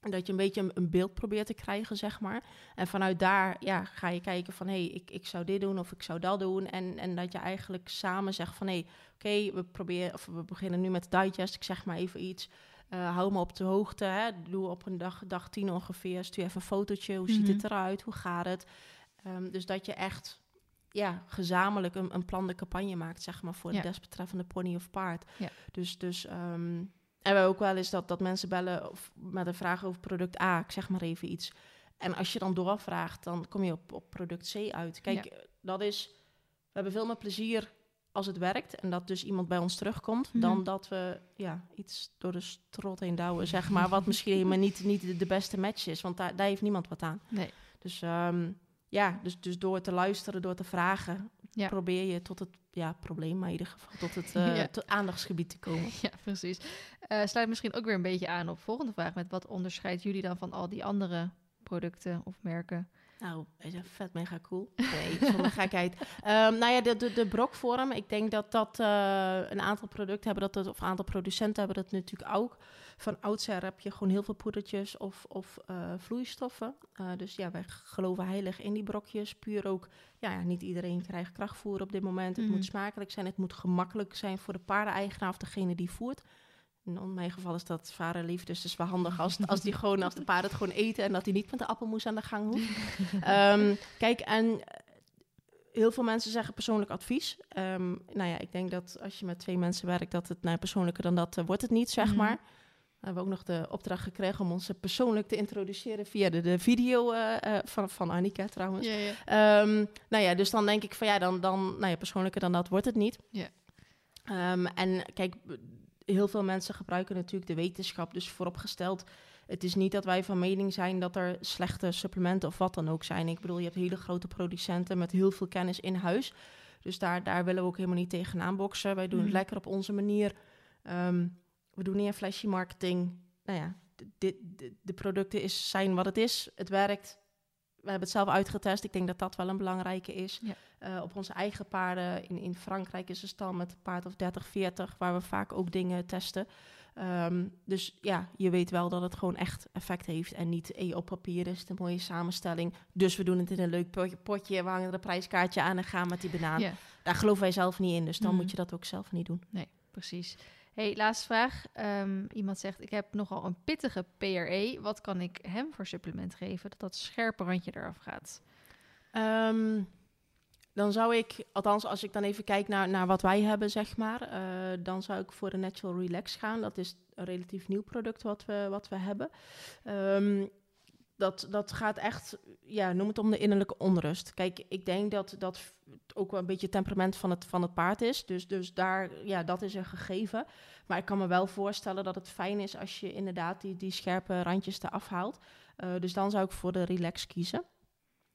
dat je een beetje een, beeld probeert te krijgen, zeg maar. En vanuit daar ja, ga je kijken van... hé, hey, ik, ik zou dit doen of ik zou dat doen. En, en dat je eigenlijk samen zegt van... hé, hey, oké, we proberen of we beginnen nu met digest. Ik zeg maar even iets. Eh, hou me op de hoogte. Hè. Doe op een dag, dag tien ongeveer. Stuur even een fotootje. Hoe ziet Mhm. het eruit? Hoe gaat het? Ehm, dus dat je echt ja, gezamenlijk een, een plan de campagne maakt, zeg maar, voor Ja. de desbetreffende pony of paard. Ja. Dus, dus ehm, en we ook wel eens dat, dat mensen bellen of met een vraag over product A, ik zeg maar even iets. En als je dan doorvraagt, dan kom je op, op product C uit. Kijk, Ja. dat is, we hebben veel meer plezier als het werkt en dat dus iemand bij ons terugkomt, Mhm. dan dat we ja, iets door de strot heen douwen, zeg maar, wat misschien helemaal niet, niet de, de beste match is, want daar, daar heeft niemand wat aan. Nee. Dus ehm, ja, dus, dus door te luisteren, door te vragen, Ja. probeer je tot het ja, probleem, maar in ieder geval tot het eh, Ja. tot aandachtsgebied te komen. Ja, precies. Eh sluit misschien ook weer een beetje aan op de volgende vraag. Met wat onderscheidt jullie dan van al die andere producten of merken? Nou, is vet mega cool. Nee, zonder gekheid. Um, nou ja, de, de, de brokvorm. Ik denk dat dat uh, een aantal producten hebben dat, of een aantal producenten hebben dat natuurlijk ook. Van oudsher heb je gewoon heel veel poedertjes of, of uh, vloeistoffen. Uh, dus ja, wij geloven heilig in die brokjes. Puur ook, ja, ja niet iedereen krijgt krachtvoer op dit moment. Het moet smakelijk zijn, het moet gemakkelijk zijn voor de paardeneigenaar of degene die voert. In mijn geval is dat vaderlief, dus het is wel handig als, als, die gewoon, als de paarden het gewoon eten en dat hij niet met de appelmoes aan de gang hoeft. Ehm, kijk, en eh, heel veel mensen zeggen persoonlijk advies. Ehm, nou ja, ik denk dat als je met twee mensen werkt, dat het nou, persoonlijker dan dat eh, wordt het niet, zeg Mhm. maar. We hebben ook nog de opdracht gekregen om ons eh, persoonlijk te introduceren via de, de video van, van Annika trouwens. Ja, ja. Ehm, nou ja, dus dan denk ik van ja, dan, dan nou ja, persoonlijker dan dat wordt het niet. Ja. En kijk, heel veel mensen gebruiken natuurlijk de wetenschap, dus vooropgesteld. Het is niet dat wij van mening zijn dat er slechte supplementen of wat dan ook zijn. Ik bedoel, je hebt hele grote producenten met heel veel kennis in huis. Dus daar, daar willen we ook helemaal niet tegenaan boksen. Wij doen het lekker op onze manier. Ehm, we doen niet aan flashy marketing. Nou ja, de, de, de, de producten is, zijn wat het is. Het werkt. We hebben het zelf uitgetest. Ik denk dat dat wel een belangrijke is. Ja. Eh, op onze eigen paarden. In, in Frankrijk is een stal met een paard of 30, 40, waar we vaak ook dingen testen. Ehm, dus ja, je weet wel dat het gewoon echt effect heeft. En niet eh, op papier is het een mooie samenstelling. Dus we doen het in een leuk potje. we hangen er een prijskaartje aan en gaan met die banaan. Ja. Daar geloven wij zelf niet in. Dus dan Mhm. moet je dat ook zelf niet doen. Precies. Laatste vraag. Ehm, iemand zegt, ik heb nogal een pittige PRE. Wat kan ik hem voor supplement geven dat dat scherpe randje eraf gaat? Ehm, dan zou ik, althans als ik dan even kijk naar, naar wat wij hebben, zeg maar, eh, dan zou ik voor de Natural Relax gaan. Dat is een relatief nieuw product wat we, wat we hebben. Ehm, dat, dat gaat echt, ja, noem het om de innerlijke onrust. Kijk, ik denk dat dat ook wel een beetje temperament van het, van het paard is. Dus, dus daar, ja, dat is een gegeven. Maar ik kan me wel voorstellen dat het fijn is als je inderdaad die, die scherpe randjes eraf haalt. Eh, dus dan zou ik voor de Relax kiezen.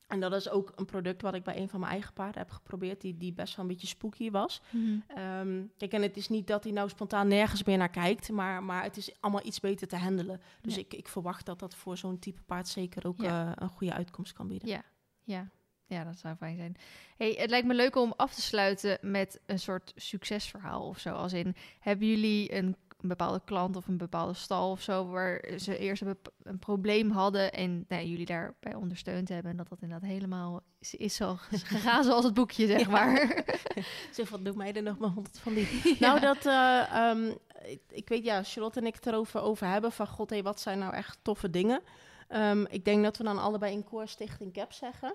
En dat is ook een product wat ik bij een van mijn eigen paarden heb geprobeerd, die, die best wel een beetje spooky was. Ehm, kijk, en het is niet dat hij nou spontaan nergens meer naar kijkt, maar, maar het is allemaal iets beter te handelen. Dus Ja. ik, ik verwacht dat dat voor zo'n type paard zeker ook Ja. eh, een goede uitkomst kan bieden. Ja, ja. Ja, dat zou fijn zijn. Hey, het lijkt me leuk om af te sluiten met een soort succesverhaal of zo. Als in, hebben jullie een, een bepaalde klant of een bepaalde stal of zo... waar ze eerst een, probleem hadden en nou, jullie daarbij ondersteund hebben... en dat dat inderdaad helemaal is, is zo gegaan zoals het boekje, zeg Ja. maar. Zeg, wat doe mij er nog maar honderd van die. Nou, dat, eh, ehm, ik, ik weet, ja, Charlotte en ik het erover over hebben van, god, hé, wat zijn nou echt toffe dingen? Ehm, ik denk dat we dan allebei in Core Stichting CAP zeggen.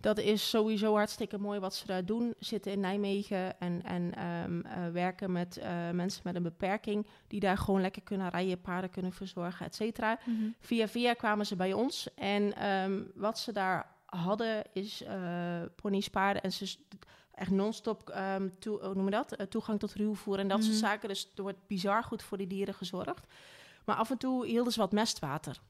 Dat is sowieso hartstikke mooi wat ze daar doen. Zitten in Nijmegen en, en ehm, eh, werken met eh, mensen met een beperking... die daar gewoon lekker kunnen rijden, paarden kunnen verzorgen, et cetera. Mhm. Via via kwamen ze bij ons. En ehm, wat ze daar hadden is eh ponies, paarden en ze echt non-stop ehm, toe, hoe noem je dat? Toegang tot ruwvoer en dat soort Mhm. zaken. Dus er wordt bizar goed voor die dieren gezorgd. Maar af en toe hielden ze wat mestwater.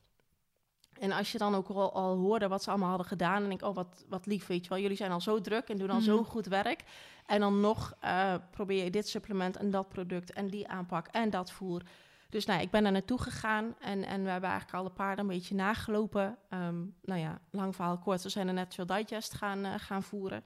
En als je dan ook al, al hoorde wat ze allemaal hadden gedaan... en denk ik, oh, wat, wat lief, weet je wel. Jullie zijn al zo druk en doen al zo Mhm. goed werk. En dan nog eh, probeer je dit supplement en dat product... en die aanpak en dat voer. Dus nou, ik ben daar naartoe gegaan en, en we hebben eigenlijk alle paarden een beetje nagelopen. Ehm, nou ja, lang verhaal kort, we zijn een Natural Digest gaan, eh, gaan voeren.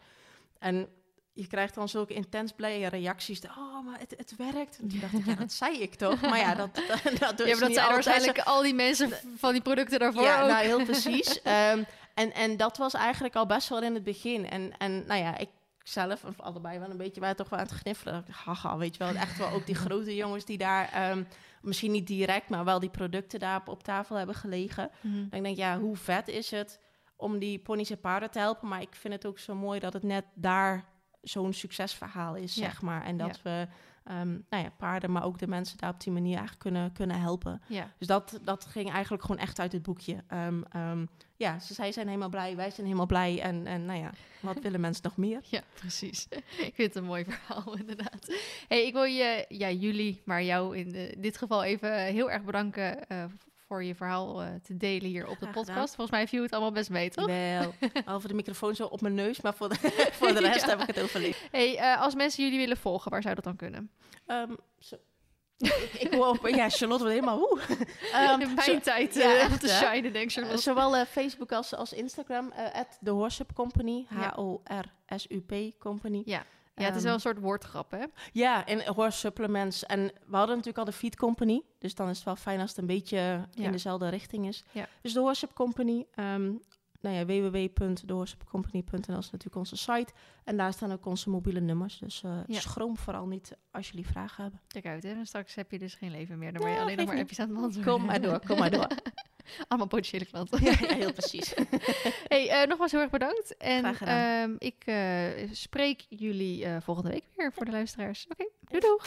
En je krijgt dan zulke intens blije reacties. de, Oh, maar het, het werkt. En toen dacht ik, ja, dat zei ik toch? Maar ja, dat, dat, dat, Ja, dat niet zijn waarschijnlijk al die mensen van die producten daarvoor ja, ook. nou heel precies. Ehm, en, en dat was eigenlijk al best wel in het begin. En, en nou ja, ik zelf, of allebei wel een beetje, waren toch wel aan het gniffelen. Haha, weet je wel, echt wel ook die grote jongens die daar, ehm, misschien niet direct, maar wel die producten daar op, op tafel hebben gelegen. En ik denk, ja, hoe vet is het om die ponies en paarden te helpen? Maar ik vind het ook zo mooi dat het net daar zo'n succesverhaal is, Ja. zeg maar. En dat we, ehm, nou ja, paarden, maar ook de mensen daar op die manier eigenlijk kunnen, kunnen helpen. Ja. Dus dat, dat ging eigenlijk gewoon echt uit het boekje. Ehm, ehm, ja, ze, zij zijn helemaal blij, wij zijn helemaal blij. En, en nou ja, wat willen mensen nog meer? Ja, precies. ik vind het een mooi verhaal, inderdaad. Hey, ik wil je, ja, jullie, maar jou in de- dit geval even heel erg bedanken eh, voor je verhaal eh, te delen hier op de Graag podcast. gedaan. Volgens mij viel het allemaal best mee, toch? Wel, behalve de microfoon zo op mijn neus, maar voor de, voor de rest Ja. heb ik het overleefd. Hey, eh, als mensen jullie willen volgen, waar zou dat dan kunnen? Ehm, zo. ik, ik hoor op, ja, Charlotte wordt helemaal hoe. Um, In mijn tijd ja, eh, echt, te shinen, denk ik. Charlotte. zowel Facebook als, als Instagram, at The Horsup Company. H-O-R-S-U-P Company. Ja. Ja, het is Ehm, wel een soort woordgrap, hè? Ja, en horse supplements. En we hadden natuurlijk al de Feed Company. Dus dan is het wel fijn als het een beetje Ja. in dezelfde richting is. Ja. Dus de Horse Company. ehm nou ja, is natuurlijk onze site. En daar staan ook onze mobiele nummers. Dus eh, Ja. schroom vooral niet als jullie vragen hebben. Kijk uit, hè? En Straks heb je dus geen leven meer. Dan word je Ja, alleen nog maar appjes aan het beantwoorden. Kom maar door, kom maar door. Allemaal potentiële klanten. ja, ja, heel precies. hey, eh, nogmaals heel erg bedankt. En Graag gedaan. ehm, ik eh, spreek jullie volgende week weer voor de luisteraars. Oké, doei doeg!